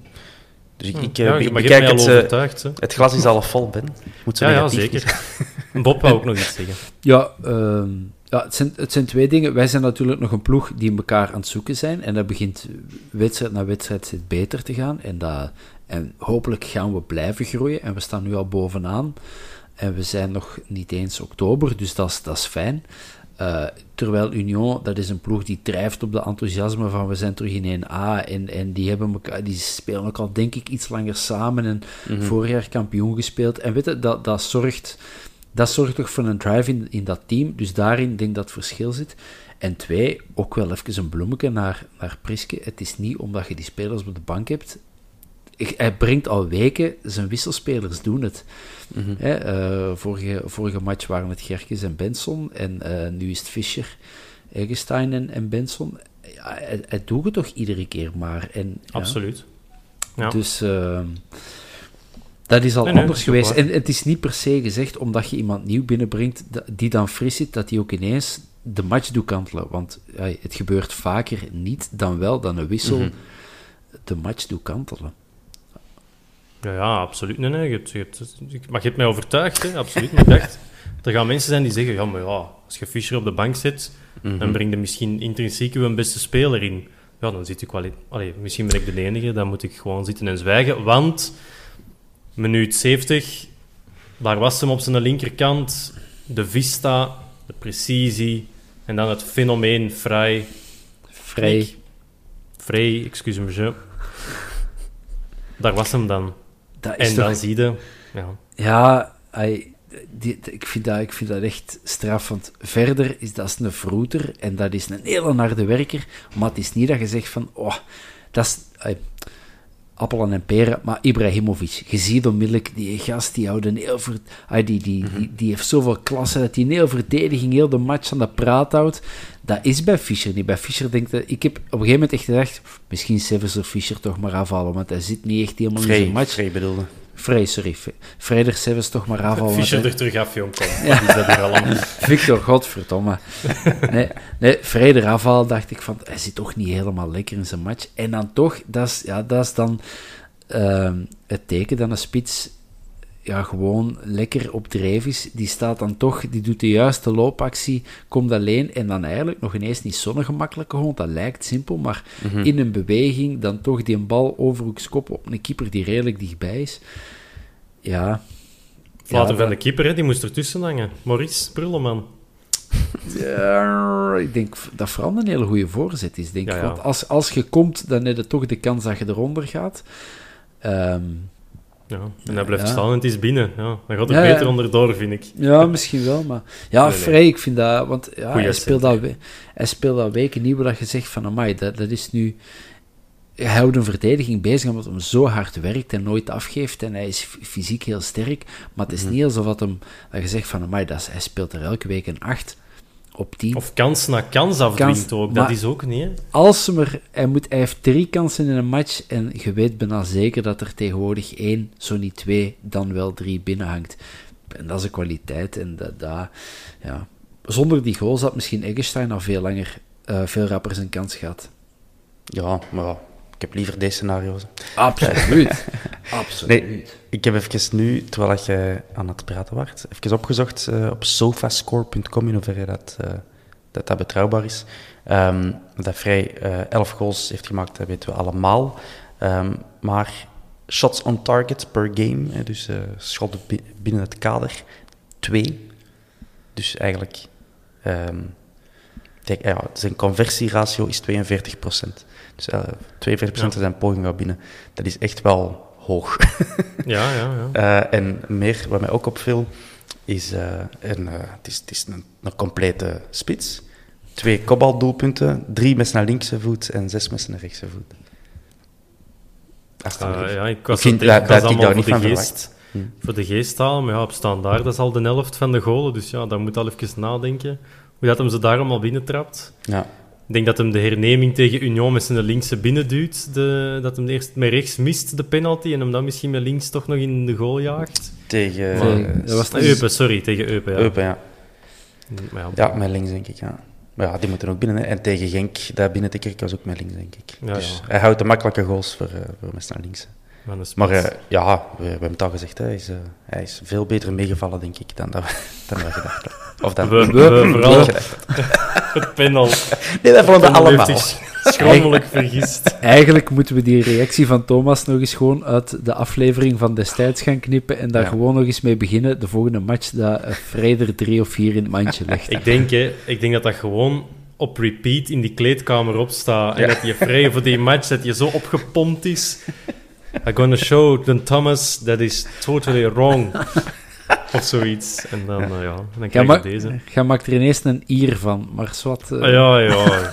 Dus ik, hm. ik, ja, ik bekijk het, uh, het glas is al vol, Ben. Moet ja, ja, zeker. Bob wou ook nog iets zeggen. Ja, uh, ja het, zijn, het zijn twee dingen. Wij zijn natuurlijk nog een ploeg die elkaar aan het zoeken zijn. En dat begint wedstrijd na wedstrijd beter te gaan. En, dat, en hopelijk gaan we blijven groeien. En we staan nu al bovenaan. En we zijn nog niet eens oktober, dus dat is, dat is fijn. Uh, terwijl Union, dat is een ploeg die drijft op de enthousiasme van we zijn terug in 1A. En, en die, hebben elkaar, die spelen ook al, denk ik, iets langer samen. En mm vorig jaar kampioen gespeeld. En weet je, dat, dat, zorgt, dat zorgt toch voor een drive in, in dat team. Dus daarin denk ik dat het verschil zit. En twee, ook wel even een bloemetje naar, naar Priske. Het is niet omdat je die spelers op de bank hebt hij brengt al weken, zijn wisselspelers doen het. Mm vorige, vorige match waren het Gerkes en Benson. En uh, nu is het Fischer, Eggestein en, en Benson. Ja, hij, hij, doet het toch iedere keer maar. En, Absoluut. Ja. Dus uh, dat is al nee, anders nee, geweest. En het is niet per se gezegd, omdat je iemand nieuw binnenbrengt, die dan fris zit, dat hij ook ineens de match doet kantelen. Want het gebeurt vaker niet dan wel dan een wissel mm -hmm. de match doet kantelen. Ja, ja absoluut. Nee, nee. Je, je, maar je hebt mij overtuigd, hè? absoluut. Maar ik dacht, er gaan mensen zijn die zeggen, ja, maar ja, als je Fischer op de bank zit, mm dan breng je misschien intrinsiek een beste speler in. Ja, dan zit ik wel... Allee, misschien ben ik de enige, dan moet ik gewoon zitten en zwijgen. Want, minuut 70, daar was hem op zijn linkerkant. De vista, de precisie en dan het fenomeen vrij. Vrij. Vrij, excuse me. Daar was hem dan en dan zie je... Ja, ja die, ik, vind dat, ik vind dat echt straf. Want verder is dat een vroeter en dat is een hele harde werker. Maar het is niet dat je zegt van... Oh, dat is, appelen en peren. Maar Ibrahimovic, je ziet onmiddellijk, die gast die houdt een heel ver, ah, die, die, die, die heeft zoveel klasse dat hij een heel verdediging, heel de match aan de praat houdt. Dat is bij Fischer niet. Bij Fischer denk ik, ik heb op een gegeven moment echt gedacht, misschien Severs of Fischer toch maar afhalen, want hij zit niet echt helemaal in zijn match. Vrij bedoelde. Vrij, sorry. Vrijdag Sevens toch maar afhalen. Fischer er terug af, jong. Ja. Is dat hier allemaal? Victor, godverdomme. Nee, nee Vrijdag afhalen dacht ik van, hij zit toch niet helemaal lekker in zijn match. En dan toch, dat is, ja, dat is dan uh, het teken dat een spits ja, gewoon lekker op dreef is. Die staat dan toch, die doet de juiste loopactie, komt alleen en dan eigenlijk nog ineens niet zo'n gemakkelijke hond. Dat lijkt simpel, maar mhm. in een beweging dan toch die een bal overhoekskop op een keeper die redelijk dichtbij is. Ja. Later van de keeper, hè, die moest ertussen hangen. Maurice Brulleman. Ja, ik denk dat vooral een hele goede voorzet is. Denk Want als, als je komt, dan heb je toch de kans dat je eronder gaat. Um, ja, en hij blijft staan en het is binnen. Ja, dan gaat het beter onderdoor, vind ik. Ja, misschien wel, maar... Ja, vrij, ik vind dat... Want ja, hij, speelt dat, hij speelt dat weken niet waar je zegt van... Amai, dat, dat is nu... Hij houdt een verdediging bezig omdat hij zo hard werkt en nooit afgeeft. En hij is fysiek heel sterk. Maar het is mhm. niet alsof dat, hem, dat je zegt van... Amai, dat hij speelt er elke week een acht op 10. Of kans na kans afdwingt ook, dat is ook niet. Als hem er, hij, moet, hij heeft drie kansen in een match en je weet bijna zeker dat er tegenwoordig één, zo niet twee, dan wel drie binnenhangt. En dat is een kwaliteit. En dat, dat, ja. Zonder die goals had misschien Eggestein al veel langer, uh, veel rapper zijn kans gehad. Ja, maar ik heb liever deze scenario's. Absoluut. Absoluut. Nee, ik heb even nu, terwijl je aan het praten was, even opgezocht uh, op sofascore.com in hoeverre dat, uh, dat, dat betrouwbaar is. Um, dat vrij uh, eh, 11 goals heeft gemaakt, dat weten we allemaal. Um, maar shots on target per game, dus schotten binnen het kader, 2. Dus eigenlijk, um, ja, zijn conversieratio is 42 procent. Dus uh, 42% ja. zijn pogingen binnen. Dat is echt wel hoog. ja, ja, ja. Uh, en meer, wat mij ook opviel, is, uh, een, het is, het is een, een, complete spits. Twee kopbaldoelpunten, drie met zijn linkse voet en zes met zijn rechtse voet. ja, ik was ik vind, dat, dat ik daar niet van geest, hm. Voor de geest halen, maar ja, op standaard, dat is al de helft van de golen. Dus ja, daar moet al even nadenken. Hoe dat hem ze daar allemaal binnentrapt. Ja. Ik denk dat hem de herneming tegen Union met zijn linkse binnenduwt. De, dat hem eerst met rechts mist, de penalty. En hem dan misschien met links toch nog in de goal jaagt. Tegen... Maar, dat was Eupen, sorry. Tegen Eupen, ja. Eupen, ja. Maar ja, ja, met links, denk ik, ja. Maar ja, die moeten ook binnen. Hè. En tegen Genk, daar binnen te kerk was ook met links, denk ik. Ja, dus hij houdt de makkelijke goals voor, uh, voor met naar links. Maar uh, ja, we, we, hebben het al gezegd, hè, hij, is, uh, hij is veel beter meegevallen, denk ik, dan, dat we, dan we gedacht hadden. Of dan we, we, we vooral het panel. Nee, dat vonden we allemaal. Schromelijk vergist. Eigenlijk moeten we die reactie van Thomas nog eens gewoon uit de aflevering van destijds gaan knippen en daar gewoon nog eens mee beginnen. De volgende match dat Freider drie of vier in het mandje legt. ik, denk, hè, ik denk dat dat gewoon op repeat in die kleedkamer opstaat. En dat je vrij voor die match dat je zo opgepompt is. I'm gonna show the Thomas that is totally wrong. of zoiets. En dan, uh, ja, dan krijg je deze. Ga maakt er ineens een ier van, maar zwart... Uh... Ah, ja, ja.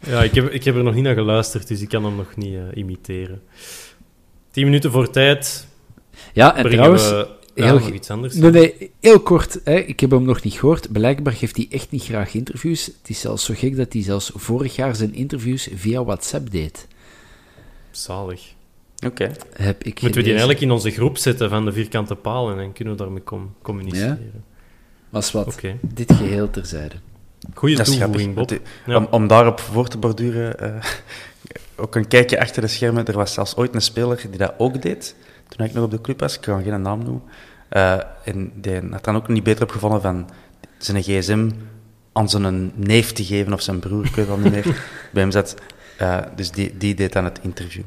ja, ik heb, ik heb er nog niet naar geluisterd, dus ik kan hem nog niet uh, imiteren. Tien minuten voor tijd. Ja, en trouwens... We, heel, nog iets anders. Nee, nee, heel kort. Hè, ik heb hem nog niet gehoord. Blijkbaar geeft hij echt niet graag interviews. Het is zelfs zo gek dat hij zelfs vorig jaar zijn interviews via WhatsApp deed. Zalig. Oké. Heb ik Moeten we die eigenlijk in onze groep zetten van de vierkante palen en kunnen we daarmee communiceren? Ja? Maar wat, okay. dit geheel terzijde. Goeie toevoeging, Bob. Om, om, daarop voor te borduren, uh, ook een kijkje achter de schermen. Er was zelfs ooit een speler die dat ook deed, toen ik nog op de club was. Ik kan geen naam noemen. Uh, en die had dan ook niet beter opgevonden van zijn gsm aan zijn neef te geven of zijn broer, ik weet het niet meer, bij hem zat. Uh, dus die, die deed dan het interview.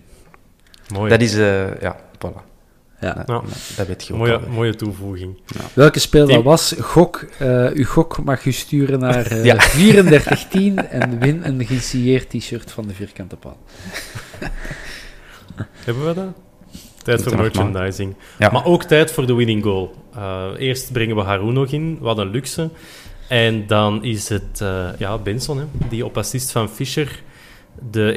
Mooi. Dat is, uh, ja, voilà. Ja. Dat, dat weet je ook mooie, mooie toevoeging. Ja. Welke speel dat was? Gok, uh, uw gok mag u sturen naar uh, ja. 3410 en win een gesigneerd t-shirt van de vierkante paal. Hebben we dat? Tijd voor merchandising. Ja. Maar ook tijd voor de winning goal. Uh, eerst brengen we Haroon nog in, wat een luxe. En dan is het uh, ja, Benson, hè, die op assist van Fischer de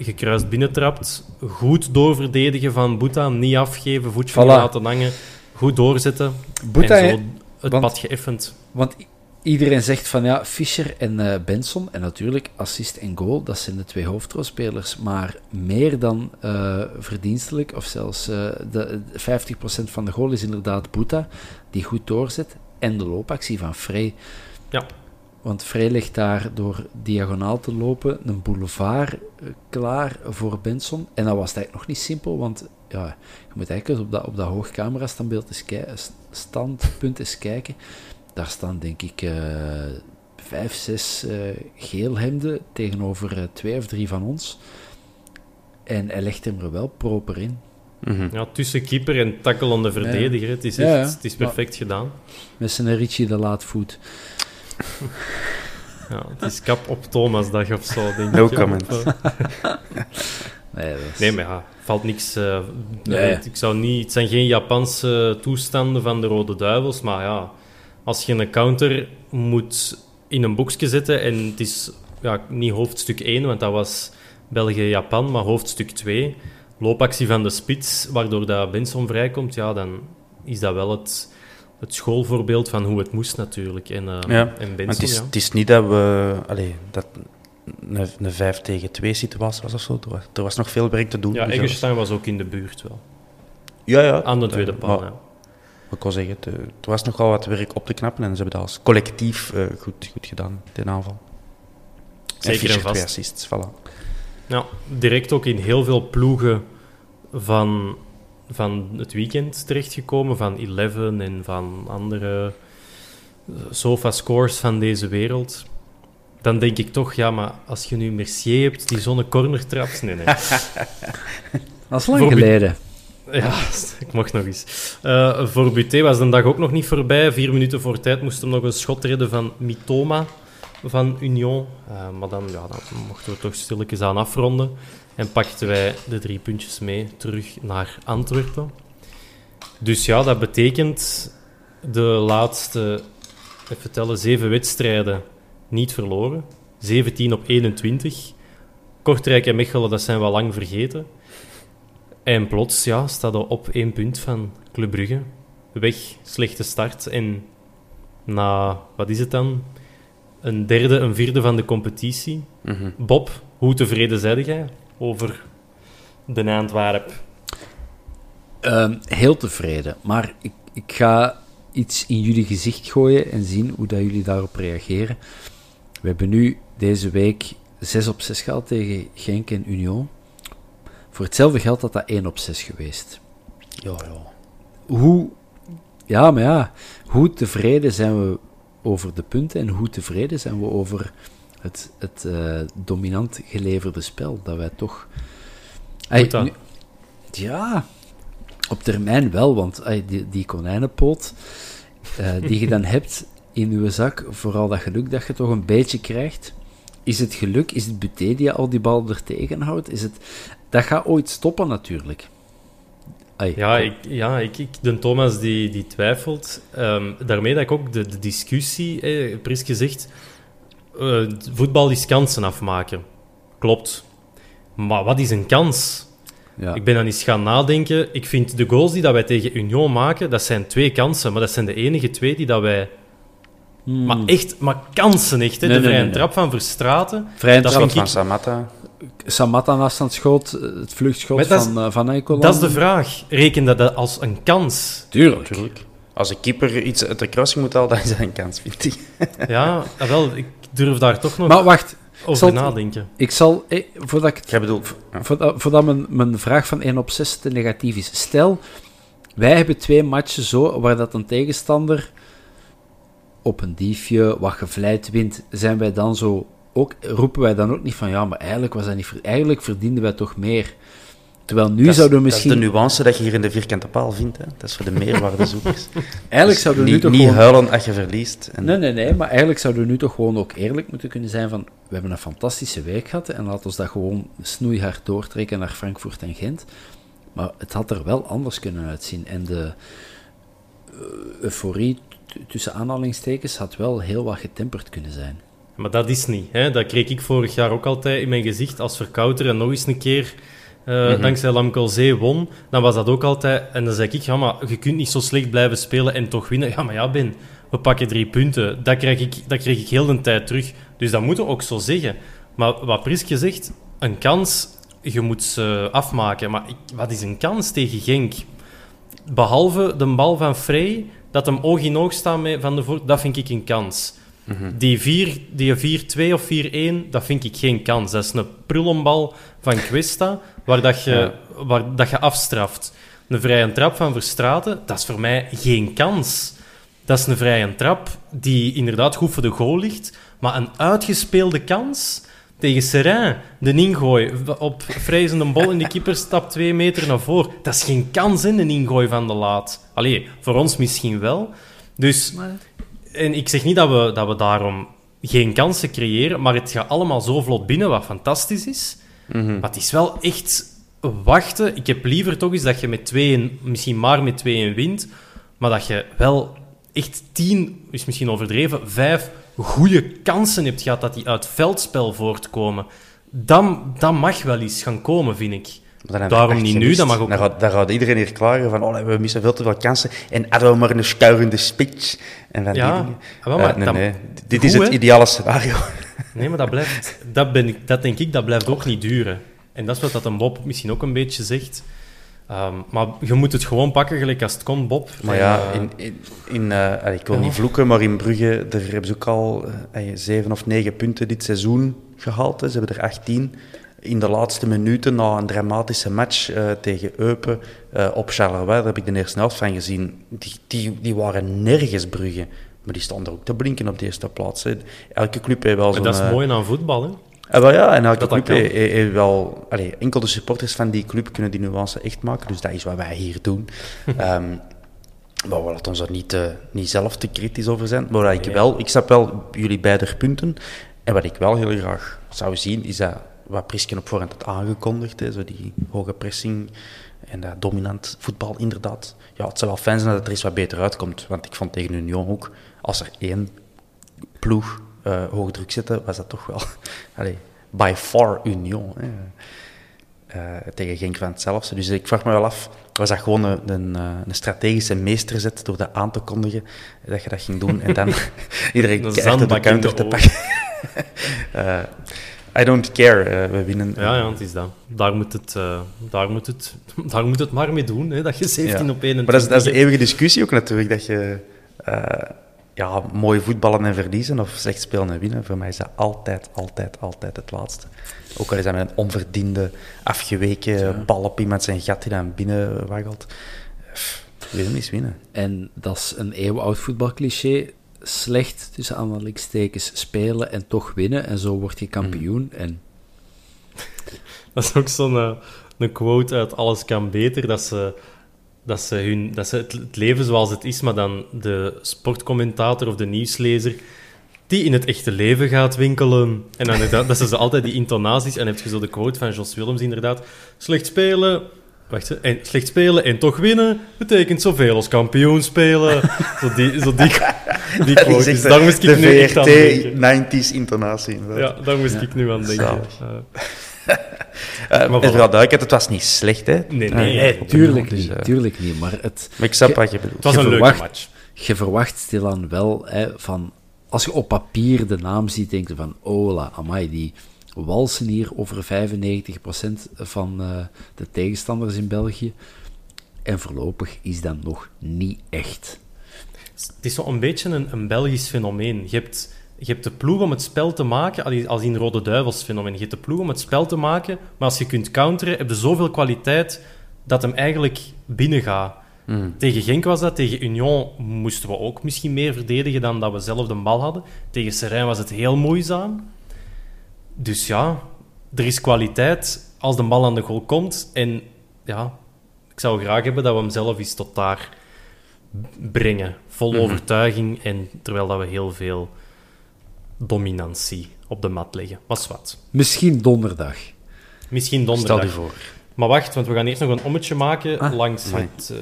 1-2 gekruist binnentrapt. Goed doorverdedigen van Boeta, niet afgeven, voetje Voilà. laten hangen. Goed doorzetten. Boeta, en zo het want- pad geëffend. Want iedereen zegt van ja, Fischer en eh, Benson, en natuurlijk assist en goal, dat zijn de twee hoofdrolspelers. Maar meer dan eh, verdienstelijk, of zelfs eh, de, de 50% van de goal is inderdaad Boeta, die goed doorzet. En de loopactie van Frey. Ja. Want Frey ligt daar door diagonaal te lopen, een boulevard eh, klaar voor Benson. En dat was het eigenlijk nog niet simpel, want ja, je moet eigenlijk eens op dat, op dat hoogcamera-standbeeld eens standpunt eens kijken. Daar staan denk ik eh, vijf, zes eh geelhemden tegenover twee of drie van ons. En hij legt hem er wel proper in. Mhm. Ja, tussen keeper en tackelende verdediger. Het is, Ja, echt, ja. Het is perfect gedaan. Met zijn Richie de laatvoet. Ja, het is kap op Thomasdag of zo, denk No ik. comment. Of, Nee, dat is- Nee, maar ja, valt niks. eh, Nee. Ik zou niet, het zijn geen Japanse toestanden van de Rode Duivels, maar ja, als je een counter moet in een boekje zetten en het is ja, niet hoofdstuk 1, want dat was België-Japan, maar hoofdstuk 2, loopactie van de spits, waardoor dat Benson vrijkomt, ja, dan is dat wel het, het schoolvoorbeeld van hoe het moest natuurlijk. En, eh, Ja, en Benson, het is, ja. het is niet dat we... Allee, dat een, een 5 tegen 2 situatie was of zo. Er was, er was nog veel werk te doen. Ja, Dus was- ook in de buurt wel. Ja, ja. Aan de tweede paal, maar ja. Ik wil zeggen, het, eh, er was nogal wat werk op te knappen en ze hebben dat als collectief eh, goed, goed gedaan, de aanval. Zeker en Fischer vast. twee assists, voilà. Ja, direct ook in heel veel ploegen van, van het weekend terechtgekomen, van Eleven en van andere eh, sofa-scores van deze wereld. Dan denk ik toch, ja, maar als je nu Mercier hebt die zo'n corner trapt... Nee, nee. Dat is lang Voor- geleden. Ja, ik mocht nog eens. Eh, voor Buté was de dag ook nog niet voorbij. Vier minuten voor tijd moest hem nog een schot redden van Mitoma van Union. Eh, maar dan, ja, dan mochten we toch stilletjes aan afronden. En pakten wij de drie puntjes mee terug naar Antwerpen. Dus ja, dat betekent de laatste, even tellen, zeven wedstrijden niet verloren. 17 op 21. Kortrijk en Mechelen, dat zijn we lang vergeten. En plots ja, staat er op één punt van Club Brugge. Weg, slechte start. En na, wat is het dan? Een derde, een vierde van de competitie. Mhm. Bob, hoe tevreden zijde jij over de Antwerp? Ehm, heel tevreden. Maar ik, ik ga iets in jullie gezicht gooien en zien hoe dat jullie daarop reageren. We hebben nu deze week 6 op 6 gehad tegen Genk en Union. Voor hetzelfde geld had dat 1 op 6 geweest. Ja, ja. Hoe, ja, maar ja, hoe tevreden zijn we over de punten en hoe tevreden zijn we over het, het eh, dominant geleverde spel dat wij toch. Ai, Moet dat? nu- ja, op termijn wel, want ai, die, die konijnenpoot eh, die je dan hebt in je zak, vooral dat geluk dat je toch een beetje krijgt. Is het geluk? Is het Buté die al die bal er tegenhoudt? Is het... Dat gaat ooit stoppen natuurlijk. Ai, Ja, ik, ja ik, ik, de Thomas die, die twijfelt. Ehm, daarmee dat ik ook de, de discussie, eh, Priske zegt, eh, voetbal is kansen afmaken. Klopt. Maar wat is een kans? ja. Ik ben dan eens gaan nadenken. Ik vind de goals die dat wij tegen Union maken, dat zijn twee kansen. Maar dat zijn de enige twee die dat wij... Hmm. Maar echt, maar kansen echt. Hè? Nee, de vrije nee, nee. trap van Verstraten. Vrije trap Van ik- Samatta. Samatta afstandsschot, eh, het vluchtschot van, uh, van Eikolan. Dat is de vraag. Reken dat dat als een kans? Tuurlijk. Natuurlijk. Als een keeper iets uit de kruising moet halen, dan is dat een kans, vind ik. Ja, ah, wel, ik durf daar toch nog Maar wacht, over zal- nadenken. ik zal, eh, voordat, ik Jij bedoelt... Ja. voordat, voordat mijn, mijn vraag van 1 op 6 te negatief is. Stel, wij hebben twee matchen zo, waar dat een tegenstander op een diefje, wat gevleid wint, zijn wij dan zo, ook, roepen wij dan ook niet van, ja, maar eigenlijk, was dat niet, eigenlijk verdienden wij toch meer. Terwijl nu Dat is- zouden we Dat is misschien, de nuance dat je hier in de vierkante paal vindt. Hè. Dat is voor de meerwaardezoekers. eigenlijk Dus zouden we nu niet, toch niet gewoon... huilen als je verliest. En Nee, nee, nee, maar eigenlijk zouden we nu toch gewoon ook eerlijk moeten kunnen zijn van, we hebben een fantastische week gehad en laten we dat gewoon snoeihard doortrekken naar Frankfurt en Gent. Maar het had er wel anders kunnen uitzien en de eh, euforie tussen aanhalingstekens had wel heel wat getemperd kunnen zijn. Maar dat is niet. Hè? Dat kreeg ik vorig jaar ook altijd in mijn gezicht als verkouter. En nog eens een keer, uh, dankzij Lamkelzee won. Dan was dat ook altijd... En dan zei ik, ja, maar je kunt niet zo slecht blijven spelen en toch winnen. Ja, maar ja, Ben, we pakken drie punten. Dat krijg ik, dat kreeg ik heel de tijd terug. Dus dat moeten we ook zo zeggen. Maar wat Priske zegt, een kans, je moet ze afmaken. Maar wat is een kans tegen Genk? Behalve de bal van Frey, dat hem oog in oog staat met Van de Voort, dat vind ik een kans. Mhm. Die 4, die 4-2 of 4-1, dat vind ik geen kans. Dat is een prullenbal van Questa, waar, dat je, waar dat je afstraft. Een vrije trap van Verstraten, dat is voor mij geen kans. Dat is een vrije trap die inderdaad goed voor de goal ligt, maar een uitgespeelde kans tegen Serain, de ingooi op vrijzende bol en de keeper stapt twee meter naar voren. Dat is geen kans in een ingooi van de laat. Allee, voor ons misschien wel. Dus, en ik zeg niet dat we, dat we daarom geen kansen creëren, maar het gaat allemaal zo vlot binnen, wat fantastisch is. Mhm. Maar het is wel echt wachten. Ik heb liever toch eens dat je met 2 misschien maar met 2 wint, maar dat je wel echt tien, is misschien overdreven, vijf goede kansen hebt gehad dat die uit veldspel voortkomen. Dan, dan mag wel eens gaan komen, vind ik. Daarom niet nu, dat mag ook... Daar gaat, daar gaat iedereen hier klagen van, oh, we missen veel te veel kansen. En hadden we maar een schuirende spits. En van ja, die ah, maar, uh, nee, nee. Dit is het ideale scenario. Nee, maar dat blijft... Dat, ben ik, dat denk ik, dat blijft ook niet duren. En dat is wat dat een Bob misschien ook een beetje zegt. Ehm, maar je moet het gewoon pakken, gelijk als het kon, Bob. Maar ja, eh, in, in, in uh, ik wil niet vloeken, maar in Brugge daar hebben ze ook al uh, zeven of negen punten dit seizoen gehaald. Hè. Ze hebben er 18 in de laatste minuten na een dramatische match tegen Eupen op Charleroi. Daar heb ik de eerste helft van gezien. Die, die, die waren nergens Brugge. Maar die stonden ook te blinken op de eerste plaats. Hè. Elke club heeft wel zo'n... Dat is mooi aan voetbal, hè? Uh, wel ja, en elke club heeft, wel... Allee, enkel de supporters van die club kunnen die nuance echt maken. Dus dat is wat wij hier doen. um, maar we laten ons er niet, uh, niet zelf te kritisch over zijn. Maar ik, wel, ik snap wel jullie beide punten. En wat ik wel heel graag zou zien, is dat wat Prisken op voorhand had aangekondigd. Hè, zo die hoge pressing en dat dominant voetbal, inderdaad. Ja, het zou wel fijn zijn dat het er eens wat beter uitkomt. Want ik vond tegen Union ook, als er één ploeg uh, hoog druk zetten, was dat toch wel by far Union. Hè. Uh, tegen Genk van hetzelfde. Dus ik vraag me wel af, was dat gewoon een, een, eh, een strategische meesterzet door dat aan te kondigen, dat je dat ging doen en dan iedereen keihard de counter te pakken? uh, I don't care, we winnen. Ja, ja, het is dat. Daar moet het, daar moet het, daar moet het maar mee doen, hè, dat je 17 op 1 Maar dat is, dat is de eeuwige discussie ook natuurlijk, dat je ja, mooi voetballen en verliezen of slecht spelen en winnen, voor mij is dat altijd, altijd, altijd het laatste. Ook al is dat met een onverdiende, afgeweken ja. bal op iemand zijn gat die dan binnen waggelt. Winnen is winnen. En dat is een eeuwenoud voetbalcliché. Slecht, tussen aanhalingstekens, spelen en toch winnen. En zo word je kampioen. Mm. En... Dat is ook zo'n uh, een quote uit Alles kan beter, dat ze dat ze, hun, dat ze het, leven zoals het is, maar dan de sportcommentator of de nieuwslezer die in het echte leven gaat winkelen. En dan dat, dat ze altijd die intonaties... En heb je zo de quote van Jos Willems inderdaad. Slecht spelen... Wacht, en slecht spelen en toch winnen betekent zoveel als kampioen spelen. zo die, zo die, die quote. Dus daar moest ik nu echt aan denken. 90s intonatie. Ja, daar moest ik nu aan denken. Uh, maar duidelijkheid, het was niet slecht, hè? Nee, nee, nee tuurlijk, niet, uh, tuurlijk niet. Maar, het, maar ik snap wat je bedoelt. Het was een verwacht, leuke match. Je verwacht stilaan wel hè, van... Als je op papier de naam ziet, denk je van... Ola, amai, die walsen hier over 95% van uh, de tegenstanders in België. En voorlopig is dat nog niet echt. Het is zo'n beetje een, een Belgisch fenomeen. Je hebt je hebt de ploeg om het spel te maken, als in Rode Duivels fenomeen. Je hebt de ploeg om het spel te maken, maar als je kunt counteren, heb je zoveel kwaliteit dat hem eigenlijk binnengaat. Mm. Tegen Genk was dat, tegen Union moesten we ook misschien meer verdedigen dan dat we zelf de bal hadden. Tegen Serijn was het heel moeizaam. Dus ja, er is kwaliteit als de bal aan de goal komt. En ja, ik zou graag hebben dat we hem zelf eens tot daar brengen. Vol mhm. overtuiging en terwijl dat we heel veel dominantie op de mat leggen. Was wat. Misschien donderdag. Misschien donderdag. Stel je voor. Maar wacht, want we gaan eerst nog een ommetje maken Ah, langs het...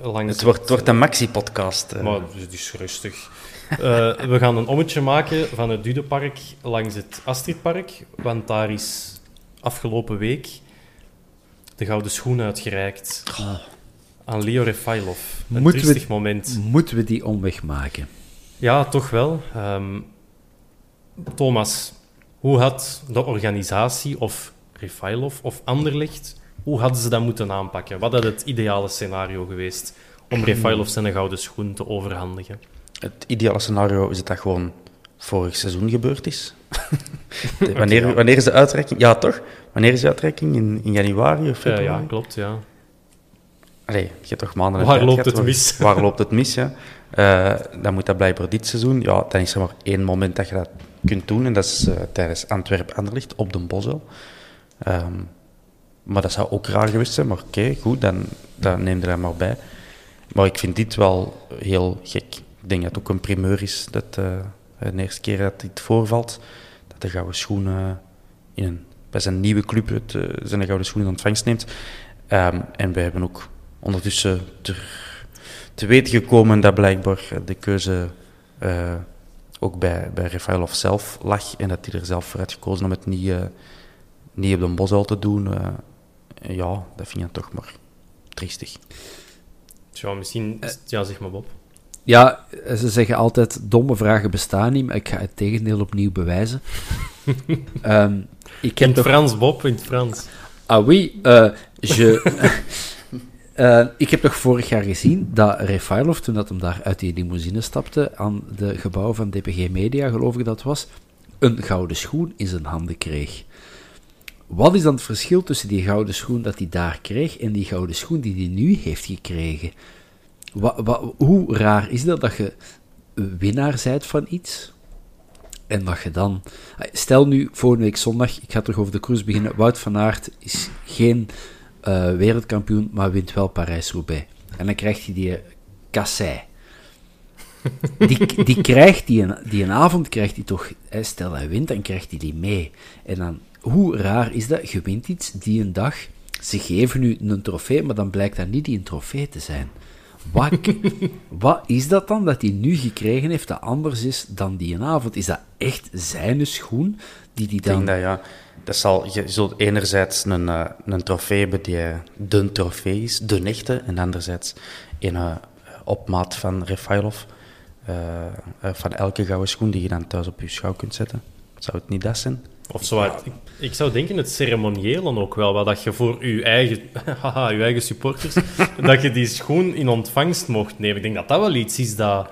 eh, langs Het wordt, het wordt een maxi-podcast. eh. Maar het is rustig. Eh, we gaan een ommetje maken van het Dudepark langs het Astridpark, want daar is afgelopen week de gouden schoen uitgereikt aan Leo Refailov. Een Moeten we- moment. Moeten we die omweg maken? Ja, toch wel. Ehm, Thomas, hoe had de organisatie of Refailov of Anderlecht, hoe hadden ze dat moeten aanpakken? Wat had het ideale scenario geweest om Refailov zijn gouden schoen te overhandigen? Het ideale scenario is dat dat gewoon vorig seizoen gebeurd is. De- wanneer, wanneer is de uitreiking? Ja, toch? Wanneer is de uitreiking? In, in januari of februari? ja, klopt, ja. Allee, je hebt toch maanden de Waar loopt het mis? Waar loopt het mis, ja. Eh, dan moet dat blijkbaar dit seizoen. Ja, dan is er maar één moment dat je dat kunt doen. En dat is eh, tijdens Antwerp-Anderlicht op de Bosel. Ehm, maar dat zou ook raar geweest zijn. Maar oké, goed, dan, dan neem je dat maar bij. Maar ik vind dit wel heel gek. Ik denk dat het ook een primeur is dat eh, de eerste keer dat dit voorvalt, dat de gouden schoen eh, in een, bij zijn nieuwe club het, eh, zijn gouden schoen in ontvangst neemt. Ehm, en wij hebben ook ondertussen te weten gekomen dat blijkbaar de keuze eh, ook bij, bij Refailov zelf lag en dat hij er zelf voor had gekozen om het niet, eh, niet op de te doen. ja, dat vind ik toch maar triestig. Tja, misschien... Ja, zeg maar Bob. Ja, ze zeggen altijd, domme vragen bestaan niet, maar ik ga het tegendeel opnieuw bewijzen. Ehm, ik In het toch... Frans, Bob, in het Frans. Ah oui, eh, je... Eh, ik heb toch vorig jaar gezien dat Refailov, toen dat hem daar uit die limousine stapte, aan de gebouw van DPG Media, geloof ik dat was, een gouden schoen in zijn handen kreeg. Wat is dan het verschil tussen die gouden schoen dat hij daar kreeg en die gouden schoen die hij nu heeft gekregen? Wa- wa- hoe raar is dat dat je winnaar zijt van iets en dat je dan... Stel nu, volgende week zondag, ik ga terug over de koers beginnen, Wout van Aert is geen eh, wereldkampioen, maar wint wel Parijs-Roubaix. En dan krijgt hij die kassei. Die, die krijgt die een, die een avond, krijgt hij toch, stel hij wint, dan krijgt hij die mee. En dan, hoe raar is dat? Je wint iets die een dag, ze geven u een trofee, maar dan blijkt dat niet die een trofee te zijn. Wat, wat is dat dan dat hij nu gekregen heeft dat anders is dan die een avond? Is dat echt zijn schoen die die Ik denk dan... dat ja, dat zal, je zult enerzijds een, eh, een trofee hebben die eh, de trofee is, de echte, en anderzijds een eh, opmaat van Refailov, van elke gouden schoen die je dan thuis op je schouw kunt zetten. Zou het niet dat zijn? Of zo ik, ik zou denken het ceremoniële ook wel, wat dat je voor je eigen, haha, je eigen supporters, dat je die schoen in ontvangst mocht nemen. Ik denk dat dat wel iets is dat,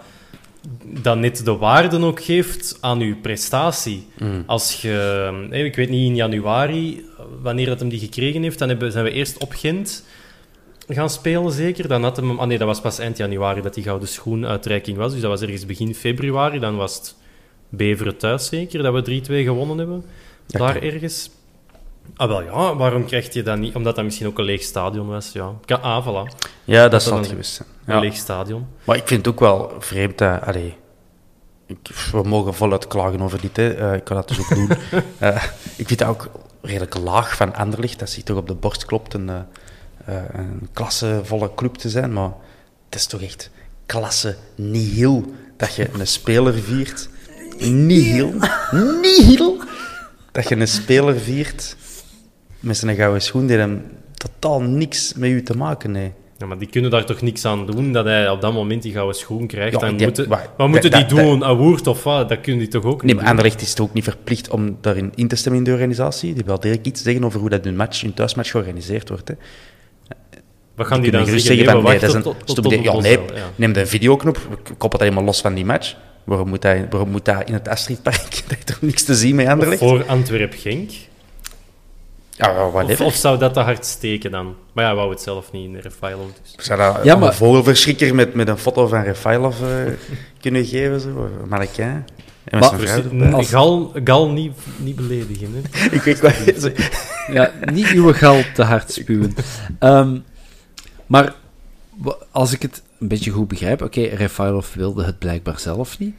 dat net de waarde ook geeft aan je prestatie. Als je, ik weet niet, in januari, wanneer dat hem die gekregen heeft, dan hebben, zijn we eerst op Gent gaan spelen, zeker. Dan had hem, ah nee, dat was pas eind januari dat die gouden schoenuitreiking was. Dus dat was ergens begin februari. Dan was het Beveren thuis, zeker, dat we 3-2 gewonnen hebben. Ja, Daar kan. ergens. Ah, wel ja, waarom krijg je dat niet? Omdat dat misschien ook een leeg stadion was. Ja, ah, voilà. Ja, dat dat zal het geweest zijn. Een leeg stadion. Maar ik vind het ook wel vreemd dat... Allee, ik, we mogen voluit klagen over dit, hè. Eh, ik kan dat dus ook doen. Eh, ik vind dat ook redelijk laag van Anderlicht, dat zich toch op de borst klopt een, eh, een klassevolle club te zijn, maar het is toch echt klasse nihil dat je een speler viert. Nihil. Nihil. Dat je een speler viert met zijn gouden schoen die hem totaal niks met u te maken heeft. Ja, maar die kunnen daar toch niks aan doen dat hij op dat moment die gouden schoen krijgt. Ja, Dan die- moeten, maar- wat moeten die doen? Een woord of wat? Dat kunnen die toch ook Nee, niet maar doen? Anderlecht is toch ook niet verplicht om daarin in te stemmen in de organisatie. Die wil direct iets zeggen over hoe dat hun, match, hun thuismatch georganiseerd wordt. Hè. Wat gaan die dan zeggen? zeggen Nee, van, we nee, dat is wachten een tot, tot, stupide- tot ja, de nee, Bosel, ja. neem de videoknop, koppel dat helemaal los van die match. Waarom moet dat, waarom moet dat in het Astridpark? Dat heeft toch niks te zien met Anderlecht? voor Antwerp-Genk? Ja, ja, Of, of zou dat te hard steken dan? Maar ja, wou het zelf niet in Refailov. Dus. Zou dat Ja, een vogelverschrikker met, met een foto van Refailov eh, kunnen geven? Zo? Een Mannequin? En Maar- vrouw Dus, gal, gal niet, niet beledigen. Hè? Ik weet wat Ja, niet uw gal te hard spuwen. Ehm, maar als ik het een beetje goed begrijp, oké, Refailov wilde het blijkbaar zelf niet.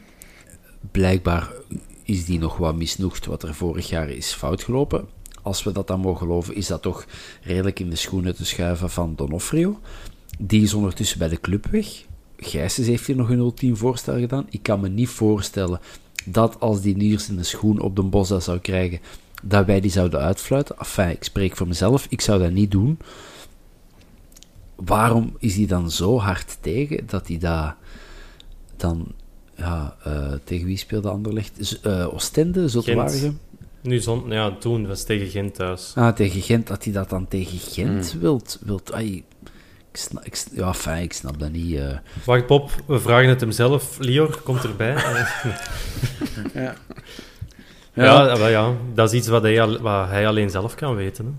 Blijkbaar is die nog wat misnoegd wat er vorig jaar is fout gelopen. als we dat dan mogen geloven, is dat toch redelijk in de schoenen te schuiven van Donofrio. Die is ondertussen bij de club weg. Gijsens heeft hier nog een ultiem voorstel gedaan. Ik kan me niet voorstellen dat als die Niers in de schoen op de bos dat zou krijgen, dat wij die zouden uitfluiten. Enfin, ik spreek voor mezelf, ik zou dat niet doen. Waarom is hij dan zo hard tegen dat hij dat dan... Ja, uh, tegen wie speelde Anderlecht? Uh, Oostende, Zotwaardigem? Nu zon, ja, toen was tegen Gent thuis. Ah, tegen Gent, dat hij dat dan tegen Gent mm. wilt. wilt ai, ik snap, ik, ja, fijn, ik snap dat niet. Uh. Wacht, Bob, we vragen het hem zelf. Lior komt erbij. ja. Ja, ja, ja, dat is iets wat hij, wat hij alleen zelf kan weten. Hè.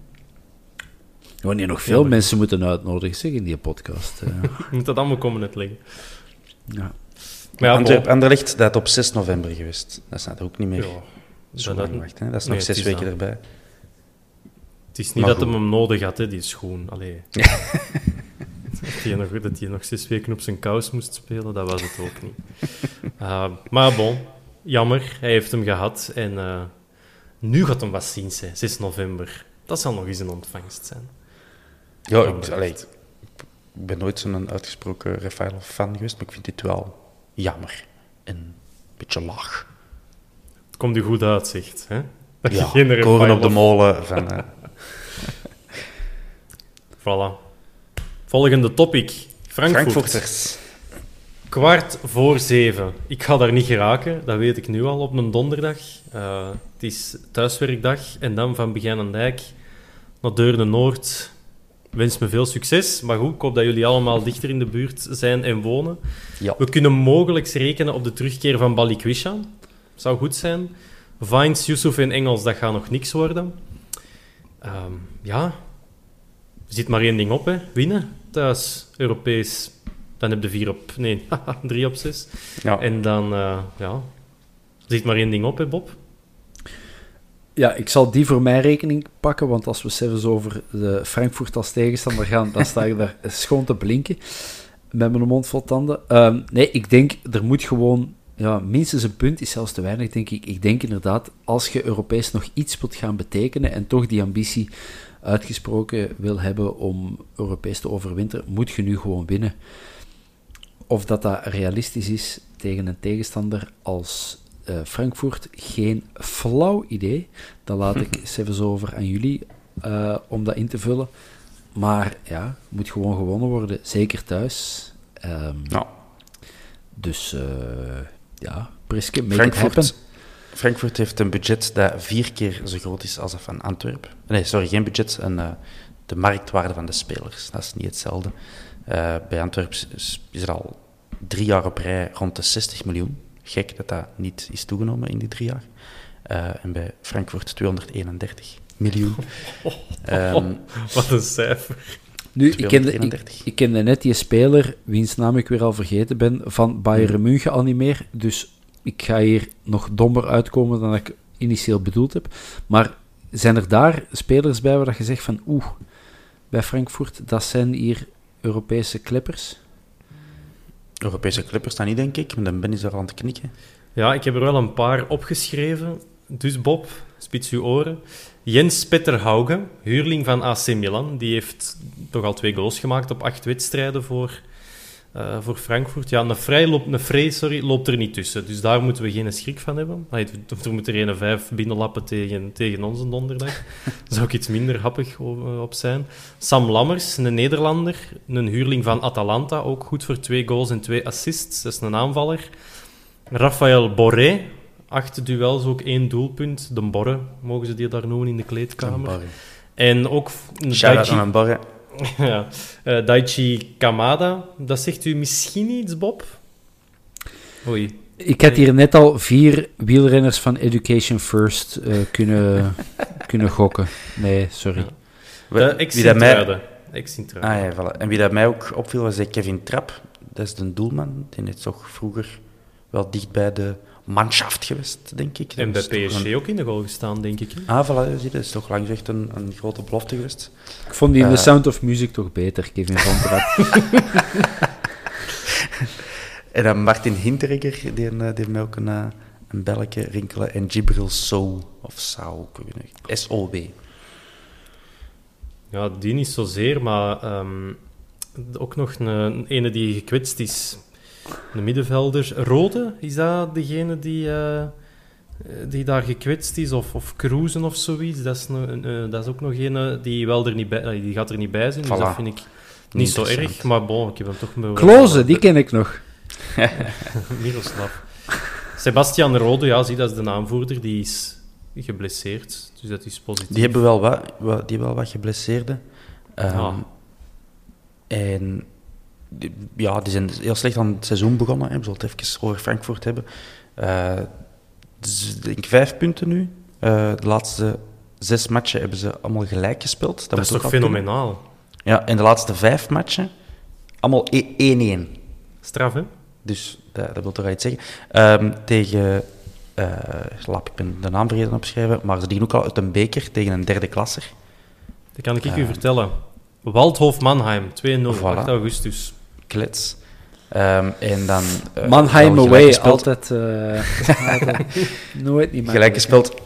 Wanneer nog veel mensen moeten uitnodigen zeg, in die podcast. Moet dat allemaal komen uitleggen. Ja. Maar ja, Antwerp, Anderlecht, dat op 6 november geweest. Dat staat ook niet meer ja, zo dat, lang wacht. Hè? Dat is nog zes weken erbij. Het is niet dat hij hem nodig had, hè, die schoen. Allee. dat, hij nog, dat hij nog zes weken op zijn kous moest spelen, dat was het ook niet. Uh, maar bon, jammer, hij heeft hem gehad. En uh, nu gaat hem wat zien, 6 november. Dat zal nog eens een ontvangst zijn. Ja, ik, allee, ik ben nooit zo'n uitgesproken Rafael-fan geweest, maar ik vind dit wel jammer. En een beetje laag. Het komt u goed uitzicht, hè? Dat ja, je geen op de molen van... Uh... voilà. Volgende topic. Frankfurt. Frankfurters. Kwart voor zeven. Ik ga daar niet geraken, dat weet ik nu al, op een donderdag. Uh, het is thuiswerkdag en dan van Begijn aan Dijk naar Deurne Noord. Wens me veel succes, maar goed, ik hoop dat jullie allemaal dichter in de buurt zijn en wonen. Ja. We kunnen mogelijk rekenen op de terugkeer van Balikwisha. Zou goed zijn. Vines, Yusuf en Engels, dat gaat nog niks worden. Um, ja, zit maar één ding op, hè. Winnen thuis, Europees. Dan heb je vier op... Nee, drie op zes. Ja. En dan, uh, ja... Zit maar één ding op, hè, Bob? Ja, ik zal die voor mijn rekening pakken, want als we zelfs over de Frankfurt als tegenstander gaan, dan sta ik daar schoon te blinken met mijn mond vol tanden. Um, nee, ik denk, er moet gewoon ja, minstens een punt is zelfs te weinig, denk ik. Ik denk inderdaad, als je Europees nog iets wilt gaan betekenen en toch die ambitie uitgesproken wil hebben om Europees te overwinteren, moet je nu gewoon winnen. Of dat dat realistisch is tegen een tegenstander als uh, Frankfurt, geen flauw idee. Dan laat ik even over aan jullie uh, om dat in te vullen. Maar ja, moet gewoon gewonnen worden, zeker thuis. Um, ja. Dus uh, ja, Priske, make Frankfurt, Frankfurt heeft een budget dat vier keer zo groot is als dat van Antwerpen. Nee, sorry, geen budget. Uh, de marktwaarde van de spelers. Dat is niet hetzelfde. Bij Antwerpen is, is, er al drie jaar op rij rond de 60 miljoen. Gek dat dat niet is toegenomen in die drie jaar. Uh, en bij Frankfurt 231 miljoen. um, Wat een cijfer. Nu, ik kende, ik, ik kende net die speler, wiens naam ik weer al vergeten ben, van Bayern hmm. München al niet meer. Dus ik ga hier nog dommer uitkomen dan ik initieel bedoeld heb. Maar zijn er daar spelers bij waar je zegt van oeh, bij Frankfurt, dat zijn hier Europese clippers? Europese clippers dan niet, denk ik. Maar dan ben je daar aan het knikken. Ja, ik heb er wel een paar opgeschreven. Dus Bob, spits uw oren. Jens Petter Hauge, huurling van AC Milan, die heeft toch al twee goals gemaakt op acht wedstrijden voor, uh, voor Frankfurt. Ja, een Vrij, loopt, een Vrij sorry, loopt er niet tussen, dus daar moeten we geen schrik van hebben. Er moet er een vijf binnenlappen tegen, tegen onze donderdag. Daar zou ik iets minder happig op zijn. Sam Lammers, een Nederlander, een huurling van Atalanta, ook goed voor twee goals en twee assists. Dat is een aanvaller. Rafael Borré, acht duels, ook één doelpunt. De Borre, mogen ze die daar noemen in de kleedkamer. En ook... Shout-out aan Borre. ja. Uh, Daichi Kamada, dat zegt u misschien iets, Bob? Oei. Ik had hier net al vier wielrenners van Education First uh, kunnen, kunnen gokken. Nee, sorry. Ja. De wie dat mij... Ah, ja, voilà. En wie dat mij ook opviel was Kevin Trapp. Dat is de doelman. Die is toch vroeger wel dicht bij de manschaft geweest, denk ik. En bij PSG ook in de goal gestaan, denk ik. Ah, voilà, zie, dat is toch lang echt een, een grote belofte geweest. Ik vond die in The eh, Sound of Music toch beter, Kevin van Trapp. en dan Martin Hinteregger, die, eh, die mij ook een, eh, een belletje rinkelen. En Gibril So, of Sao, S-O-W. Ja, die niet zozeer, maar ehm, ook nog een, een ene die gekwetst is. Een middenvelder. Rode, is dat degene die, eh, die daar gekwetst is? Of, of Cruisen of zoiets? Dat is, een, een, dat is ook nog een die, wel er niet bij, die gaat er niet bij zijn. Dus dat vind ik niet zo erg. Maar bon, ik heb hem toch... wel- Kloze, die ken ik nog. Miroslav. Sebastian Rode, ja, zie, dat is de aanvoerder. Die is geblesseerd. Dus dat is positief. Die hebben wel wat, wat, die wel wat geblesseerden. Ehm, Ja. En ja, die zijn heel slecht aan het seizoen begonnen. Hè. We zullen het even over Frankfurt hebben. Eh, dus ik denk vijf punten nu. Eh, de laatste zes matchen hebben ze allemaal gelijk gespeeld. Dat, dat is toch kunnen. fenomenaal? Ja, en de laatste vijf matchen allemaal e- 1-1. Straf, hè? Dus dat, dat wil toch al iets zeggen. Ehm, tegen, eh laat ik ben de naam vergeten opschrijven, maar ze liggen ook al uit een beker tegen een derde klasser. Dat kan ik Eh. u vertellen. Waldhof Mannheim, 2-0, Voilà. 8 augustus. Klets. Ehm, en dan... eh, Mannheim away, gespeeld. altijd, eh, altijd nooit niet Gelijk gespeeld 1-1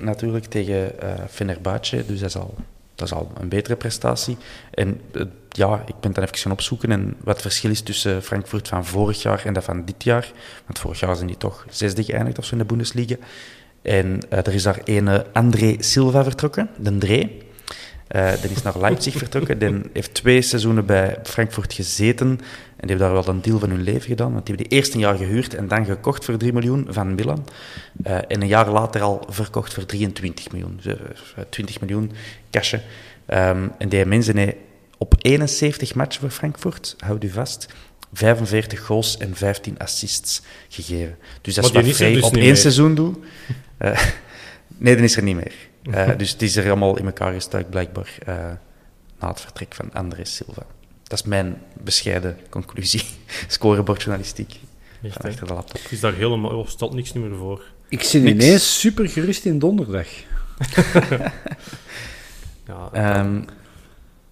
natuurlijk tegen eh Fenerbahce, dus dat is, al, dat is al een betere prestatie. En ja, ik ben dan even gaan opzoeken en wat het verschil is tussen Frankfurt van vorig jaar en dat van dit jaar. Want vorig jaar zijn die toch zesde geëindigd of zo in de Bundesliga. En er is daar een André Silva vertrokken, de Dree. Eh die is naar Leipzig vertrokken. Die heeft twee seizoenen bij Frankfurt gezeten. En die hebben daar wel een deal van hun leven gedaan. Want die hebben die eerst een jaar gehuurd en dan gekocht voor 3 miljoen van Milan. Eh, en een jaar later al verkocht voor 23 miljoen. Dus, eh, 20 miljoen cashen. Ehm, en die mensen op 71 matchen voor Frankfurt, houd u vast, 45 goals en 15 assists gegeven. Dus dat is wat Frey dus op één seizoen doet. Nee, dan is er niet meer. Eh, dus het is er allemaal in elkaar gestuikt, blijkbaar, eh, na het vertrek van André Silva. Dat is mijn bescheiden conclusie. Scorebordjournalistiek Echt, achter de laptop. Is daar helemaal... Oh, stelt niks meer voor. Ik zit Niks. ineens super gerust in donderdag. Ja, Ehm, Het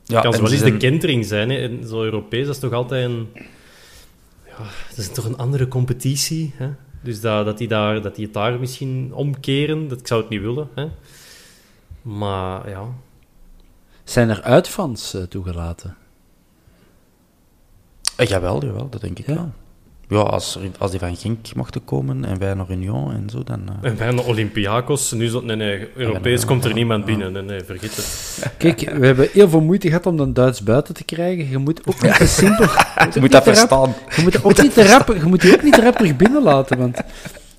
ja, kan zo wel eens de kentering zijn. Hè. En zo Europees, dat is toch altijd een... Ja, dat is toch een andere competitie. Hè. Dus dat, dat, die daar, dat die het daar misschien omkeren, dat, ik zou het niet willen. Hè. Maar ja, Zijn er uitfans eh, toegelaten? Eh, jawel, jawel, dat denk ik Ja? wel. Ja, als, er- als die van Genk mochten komen en wij naar Union en zo, dan... eh, en bijna Olympiakos. Nu zo, nee, nee, Europees komt er niemand binnen. Nee, nee, vergeet het. Kijk, we hebben heel veel moeite gehad om een Duits buiten te krijgen. Je moet ook niet te simpel... je moet dat verstaan. Je moet, ook niet te rap, je moet die ook niet te rapperig binnenlaten, want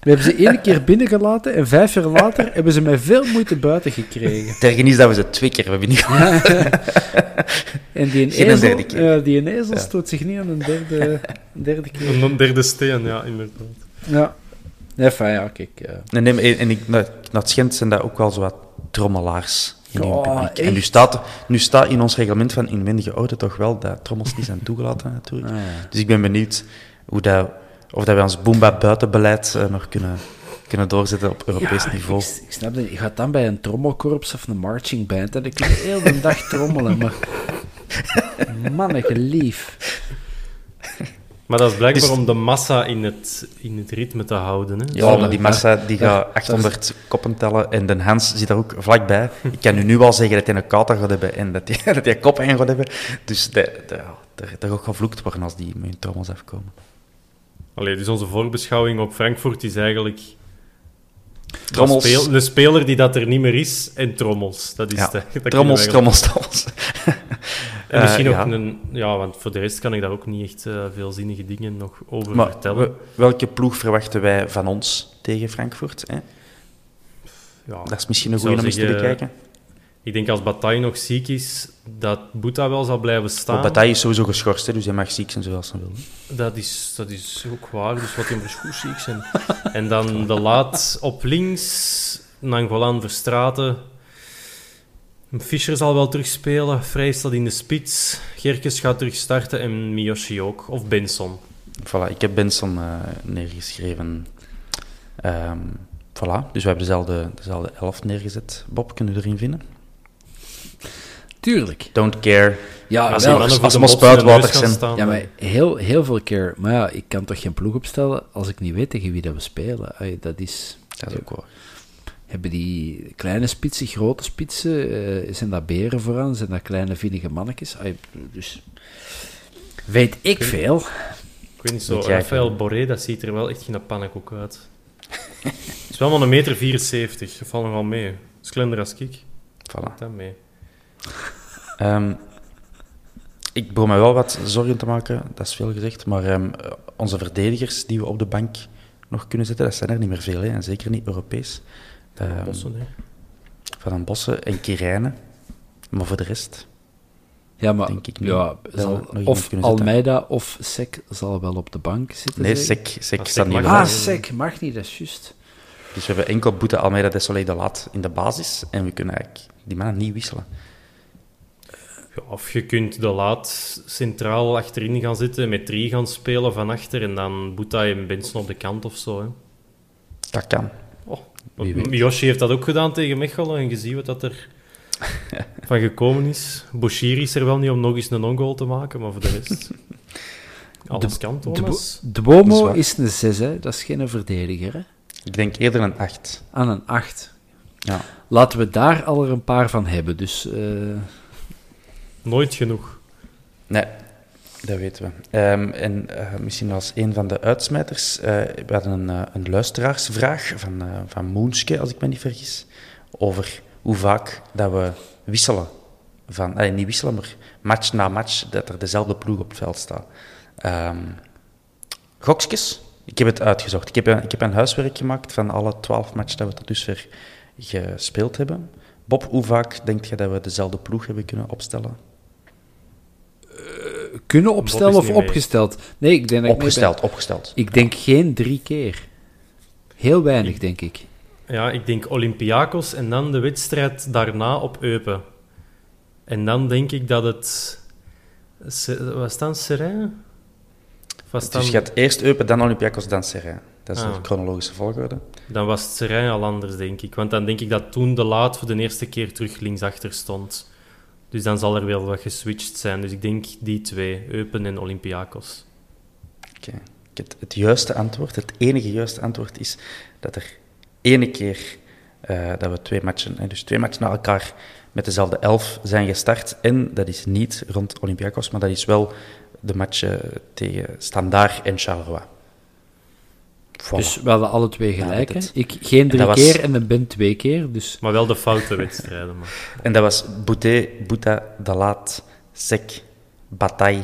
we hebben ze één keer binnengelaten en vijf jaar later hebben ze met veel moeite buiten gekregen. Het erge is dat we ze twee keer hebben niet En die een Geen een ezel, derde keer. ja, die een ezel Ja. stoot zich niet aan een derde, een derde keer. En dan derde steen, ja, inderdaad. Ja. Nee, fijn, ja, kijk. eh. Nee, en ik, naar het schijnt zijn dat ook wel zo wat trommelaars in hun Oh, publiek. En nu staat, nu staat in ons reglement van inwendige auto toch wel dat trommels niet zijn toegelaten natuurlijk. Ah, ja. Dus ik ben benieuwd hoe dat, of dat we ons Boomba buitenbeleid eh, nog kunnen, kunnen doorzetten op Europees Ja, niveau. Ik, ik snap dat. Je gaat dan bij een trommelkorps of een marching band en dan kun je heel de dag trommelen, maar... Manneke lief. Maar dat is blijkbaar Dus- om de massa in het, in het ritme te houden. Hè. Ja, Zo, maar die massa die Ja, gaat 800 koppen tellen en de Hans zit daar ook vlakbij. Ik kan u nu al zeggen dat hij een kater gaat hebben en dat hij, dat hij kop gaat hebben. Dus dat, dat, dat, dat gaat gevloekt worden als die met hun trommels afkomen. Allee, dus onze voorbeschouwing op Frankfurt is eigenlijk... Trommels. Speel- een speler die dat er niet meer is en trommels. Dat is Ja, de, dat Trommels, trommels, trommels. En misschien Eh, ook ja. een... Ja, want voor de rest kan ik daar ook niet echt eh, veel zinnige dingen nog over Maar vertellen. we- welke ploeg verwachten wij van ons tegen Frankfurt? Hè? ja, Dat is misschien een goede om eens te bekijken. Ik denk als Bataille nog ziek is, dat Boeta wel zal blijven staan. Maar Bataille is sowieso geschorst, hè, dus hij mag ziek zijn zoals hij wil. Dat is, dat is ook waar, dus wat hem goed ziek zijn. en dan de laat op links, Nangolan Verstraten. Fischer zal wel terugspelen, Vrij staat in de spits, Gerkes gaat terug starten en Miyoshi ook, of Benson. Voilà, ik heb Benson eh, neergeschreven. Ehm, voilà, dus we hebben dezelfde, dezelfde elf neergezet. Bob, kunnen we erin vinden? Tuurlijk. Don't care. Ja, Als wel. als spuitwater gaan zijn. staan. Ja, maar heel, heel veel keer. Maar ja, ik kan toch geen ploeg opstellen als ik niet weet tegen wie dat we spelen. Dat is... Dat is ook waar. hebben die kleine spitsen, grote spitsen? eh, zijn dat beren vooraan? Zijn dat kleine vinnige mannetjes? Dus weet ik veel. Ik weet niet zo, Rafael Borré, dat ziet er wel echt geen pannenkoek uit. Het is wel maar een meter 74, dat valt nogal mee. Dat is kleiner als ik. Voilà. Dat mee. Ehm, ik begon mij wel wat zorgen te maken, dat is veel gezegd. Maar ehm, onze verdedigers die we op de bank nog kunnen zetten, dat zijn er niet meer veel. Hè, en zeker niet Europees. Ehm, Bossen, hè. Van Bossen en Kirijnen. Maar voor de rest... Ja, maar Denk ik niet. ja, zal- of zetten. Almeida of Sek zal wel op de bank zitten. Nee? Sek, Sek Maar staat Sek niet. Ah, Sek mag niet, dat is juist. Dus we hebben enkel Boete Almeida de Soleil de Laat in de basis. En we kunnen eigenlijk die mannen niet wisselen. Ja, of je kunt de laat centraal achterin gaan zitten, met drie gaan spelen van achter en dan Boeta en Benson op de kant of zo. Hè. Dat kan. Oh. Yoshi heeft dat ook gedaan tegen Mechelen en je ziet wat dat er van gekomen is. Boshiri is er wel niet om nog eens een non-goal te maken, maar voor de rest... Alles kan, De, Thomas. Bo- de Bomo is een 6, hè. dat is geen verdediger. Hè. Ik denk eerder een 8. Aan een 8. Ja. Laten we daar al er een paar van hebben. Dus eh, Nooit genoeg. Nee, dat weten we. Ehm, en eh, misschien als een van de uitsmijters. eh, we hadden een, eh, een luisteraarsvraag van, van Moenske, als ik me niet vergis. Over hoe vaak dat we wisselen. Van, eh, niet wisselen, maar match na match, dat er dezelfde ploeg op het veld staat. Gokskes, ik heb het uitgezocht. Ik heb, ik heb een huiswerk gemaakt van alle twaalf matchen dat we tot dusver gespeeld hebben. Bob, hoe vaak denk je dat we dezelfde ploeg hebben kunnen opstellen? Kunnen opstellen of opgesteld? Nee, ik denk dat ik mee ben. Opgesteld, opgesteld. Ik denk geen drie keer. Heel weinig, denk ik. Ja, ik denk Olympiakos en dan de wedstrijd daarna op Eupen. En dan denk ik dat het... Was dat Serijn? Of Was dan, Dus je gaat eerst Eupen, dan Olympiakos, dan Serrain. Dat is Ah. de chronologische volgorde. dan was het Serijn al anders, denk ik. Want dan denk ik dat toen de laat voor de eerste keer terug linksachter stond. Dus dan zal er wel wat geswitcht zijn. Dus ik denk die twee, Eupen en Olympiakos. Oké. Het, juiste antwoord, het enige juiste antwoord is dat er ene keer eh, dat we twee matchen, hè, dus twee matchen na elkaar met dezelfde elf zijn gestart. En dat is niet rond Olympiakos, maar dat is wel de match eh, tegen Standaard en Charleroi. Voilà. Dus we hadden alle twee Ja, gelijk. dat hè. het- ik geen drie dat was- keer en de Ben twee keer. Dus Maar wel de foute wedstrijden. Maar. En dat was Bouté, Bouta, Dalaat, Sek, Bataille,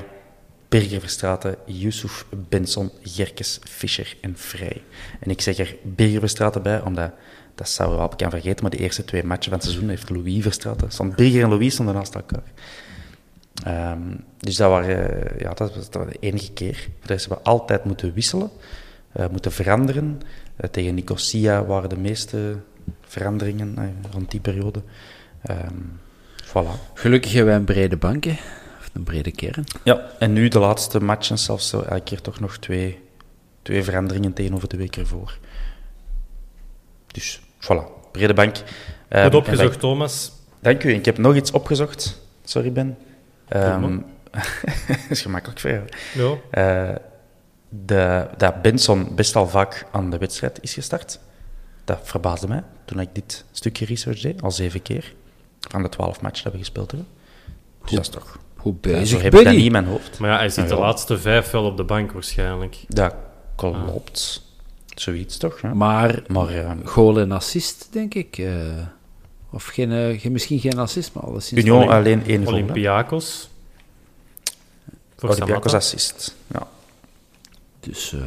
Birger Verstraeten, Yusuf, Benson, Gerkes, Fischer en Vrij. En ik zeg er Birger Verstraeten bij, omdat dat zouden we wel kan vergeten, maar de eerste twee matchen van het seizoen heeft Louis Verstraeten. Stond Birger en Louis stonden naast elkaar. Ehm, dus dat, waren, eh, ja, dat was dat was de enige keer. Voor de rest hebben we altijd moeten wisselen, eh, moeten veranderen. Eh, tegen Nicosia waren de meeste veranderingen eh, rond die periode. Ehm voilà. gelukkig hebben wij een brede bank, hè. Of een brede kern. Ja, en nu de laatste matchen zelfs zo elke keer toch nog twee, twee veranderingen tegenover de week ervoor. Dus, voilà. Brede bank. Ehm, Goed en opgezocht, Thomas. Dank u. Ik heb nog iets opgezocht. Sorry, Ben. Ehm maar. dat is gemakkelijk voor jou. Ja. Eh, de, dat Benson best al vaak aan de wedstrijd is gestart. Dat verbaasde mij toen ik dit stukje research deed, al zeven keer. Van de twaalf matchen dat we gespeeld hebben. Dus dat is toch... Hoe Ja, zo bezig heb ben ik dat niet in mijn hoofd. Maar ja, hij zit Ah, de ja. laatste vijf wel op de bank waarschijnlijk. Dat klopt. Zoiets toch? Maar Maar goal en assist, denk ik. eh, of geen, eh, geen, misschien geen assist, maar alleszins... Union alleen één. Olympiakos. Voor Olympiakos assist. Ja. Dus... eh,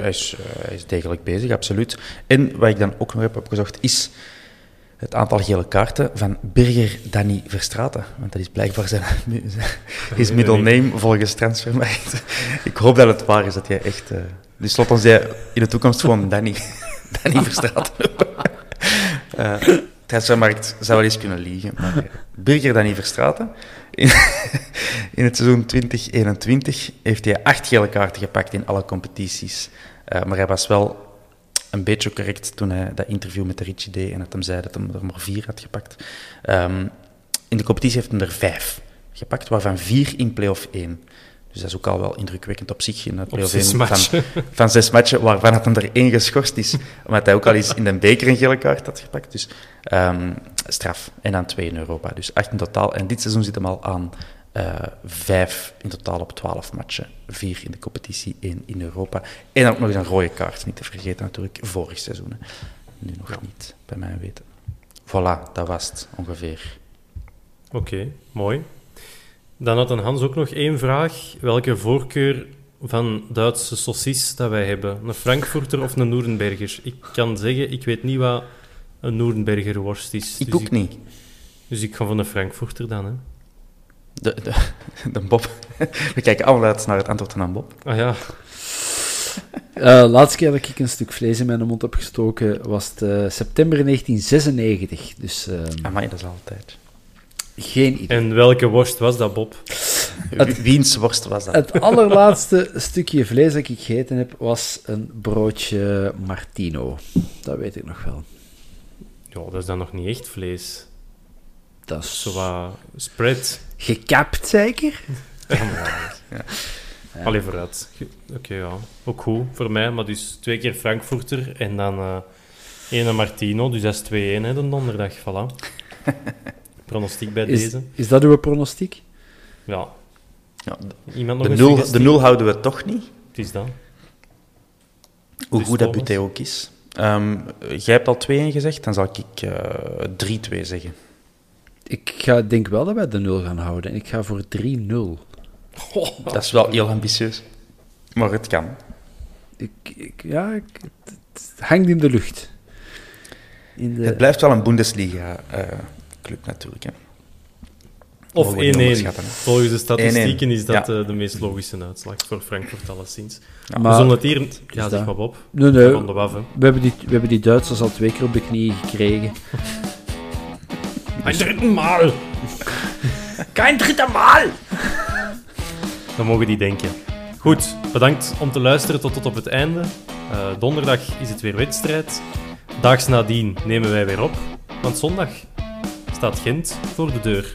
Hij is, eh, hij is degelijk bezig, absoluut. En wat ik dan ook nog heb opgezocht, is het aantal gele kaarten van Birger Danny Verstraeten. Want dat is blijkbaar zijn, his middle name volgens Transfermarkt. Ik hoop dat het waar is, dat jij echt... eh dus slot ons jij in de toekomst gewoon Danny, Danny Verstraeten Eh Transfermarkt zou wel eens kunnen liegen, maar Birger Danny Verstraeten... In, in het seizoen 2021 heeft hij acht gele kaarten gepakt in alle competities. Eh, maar hij was wel een beetje correct toen hij dat interview met de Richie deed en dat hem zei dat hij er maar vier had gepakt. Ehm, in de competitie heeft hij er vijf gepakt, waarvan vier in play-off 1. Dus dat is ook al wel indrukwekkend op zich in het zes van, zes matchen, waarvan het hem er één geschorst is, omdat hij ook al eens in de beker een gele kaart had gepakt. Dus ehm, straf. En dan twee in Europa. Dus acht in totaal. En dit seizoen zit hem al aan eh, vijf in totaal op twaalf matchen. Vier in de competitie, één in Europa. En dan ook nog eens een rode kaart, niet te vergeten natuurlijk, vorig seizoen. hè. Nu nog niet, bij mij weten. Voilà, dat was het ongeveer. Oké, mooi. Dan had een Hans ook nog één vraag. Welke voorkeur van Duitse saucis dat wij hebben? Een Frankfurter of een Noerenberger? Ik kan zeggen, ik weet niet wat een Noerenberger worst is. Ik dus ook niet. Dus ik ga van een Frankfurter dan, hè. De, de, de Bob. We kijken allemaal uit naar het antwoord van Bob. Ah ja, Eh, laatste keer dat ik een stuk vlees in mijn mond heb gestoken was het eh, september 1996. Dus eh, Amai, dat is altijd. geen idee. en welke worst was dat, Bob? Het, Wiens worst was dat? Het allerlaatste stukje vlees dat ik gegeten heb was een broodje Martino. Dat weet ik nog wel. Ja, dat is dan nog niet echt vlees. Dat is Zo wat spread. gekapt, zeker? Allee, vooruit. Oké, ja. Ook goed voor mij. Maar dus twee keer Frankfurter en dan eh één Martino. Dus dat is 2-1 hè, de donderdag. Voilà. Pronostiek bij Is, deze. is dat uw pronostiek? Ja. Ja, Iemand nog de, een nul, de nul houden we toch niet. Het is dat. Hoe Dus goed dat? Buté ook is. Ehm, jij hebt al 2-1 gezegd, dan zal ik eh 3-2 zeggen. Ik ga, denk wel dat wij de 0 gaan houden. Ik ga voor 3-0. Dat is wel heel ambitieus. Maar het kan. Ik, ik, ja, ik, het, het hangt in de lucht. In de, Het blijft wel een Bundesliga-club natuurlijk. Hè. Of Mogen we niet 1-1. onderschatten, hè. Volgens de statistieken 1-1. is dat Ja. eh, de meest logische uitslag voor Frankfurt alleszins. Ja, we maar- zullen het hier... Ja, zeg maar Bob. nee, nee, Van de waf, hè. we, hebben die, we hebben die Duitsers al twee keer op de knieën gekregen. Een dritten maal! Kein dritte Mal! Dan mogen die denken. Goed, bedankt om te luisteren tot, tot op het einde. Eh, donderdag is het weer wedstrijd. Daags nadien nemen wij weer op. Want zondag staat Gent voor de deur.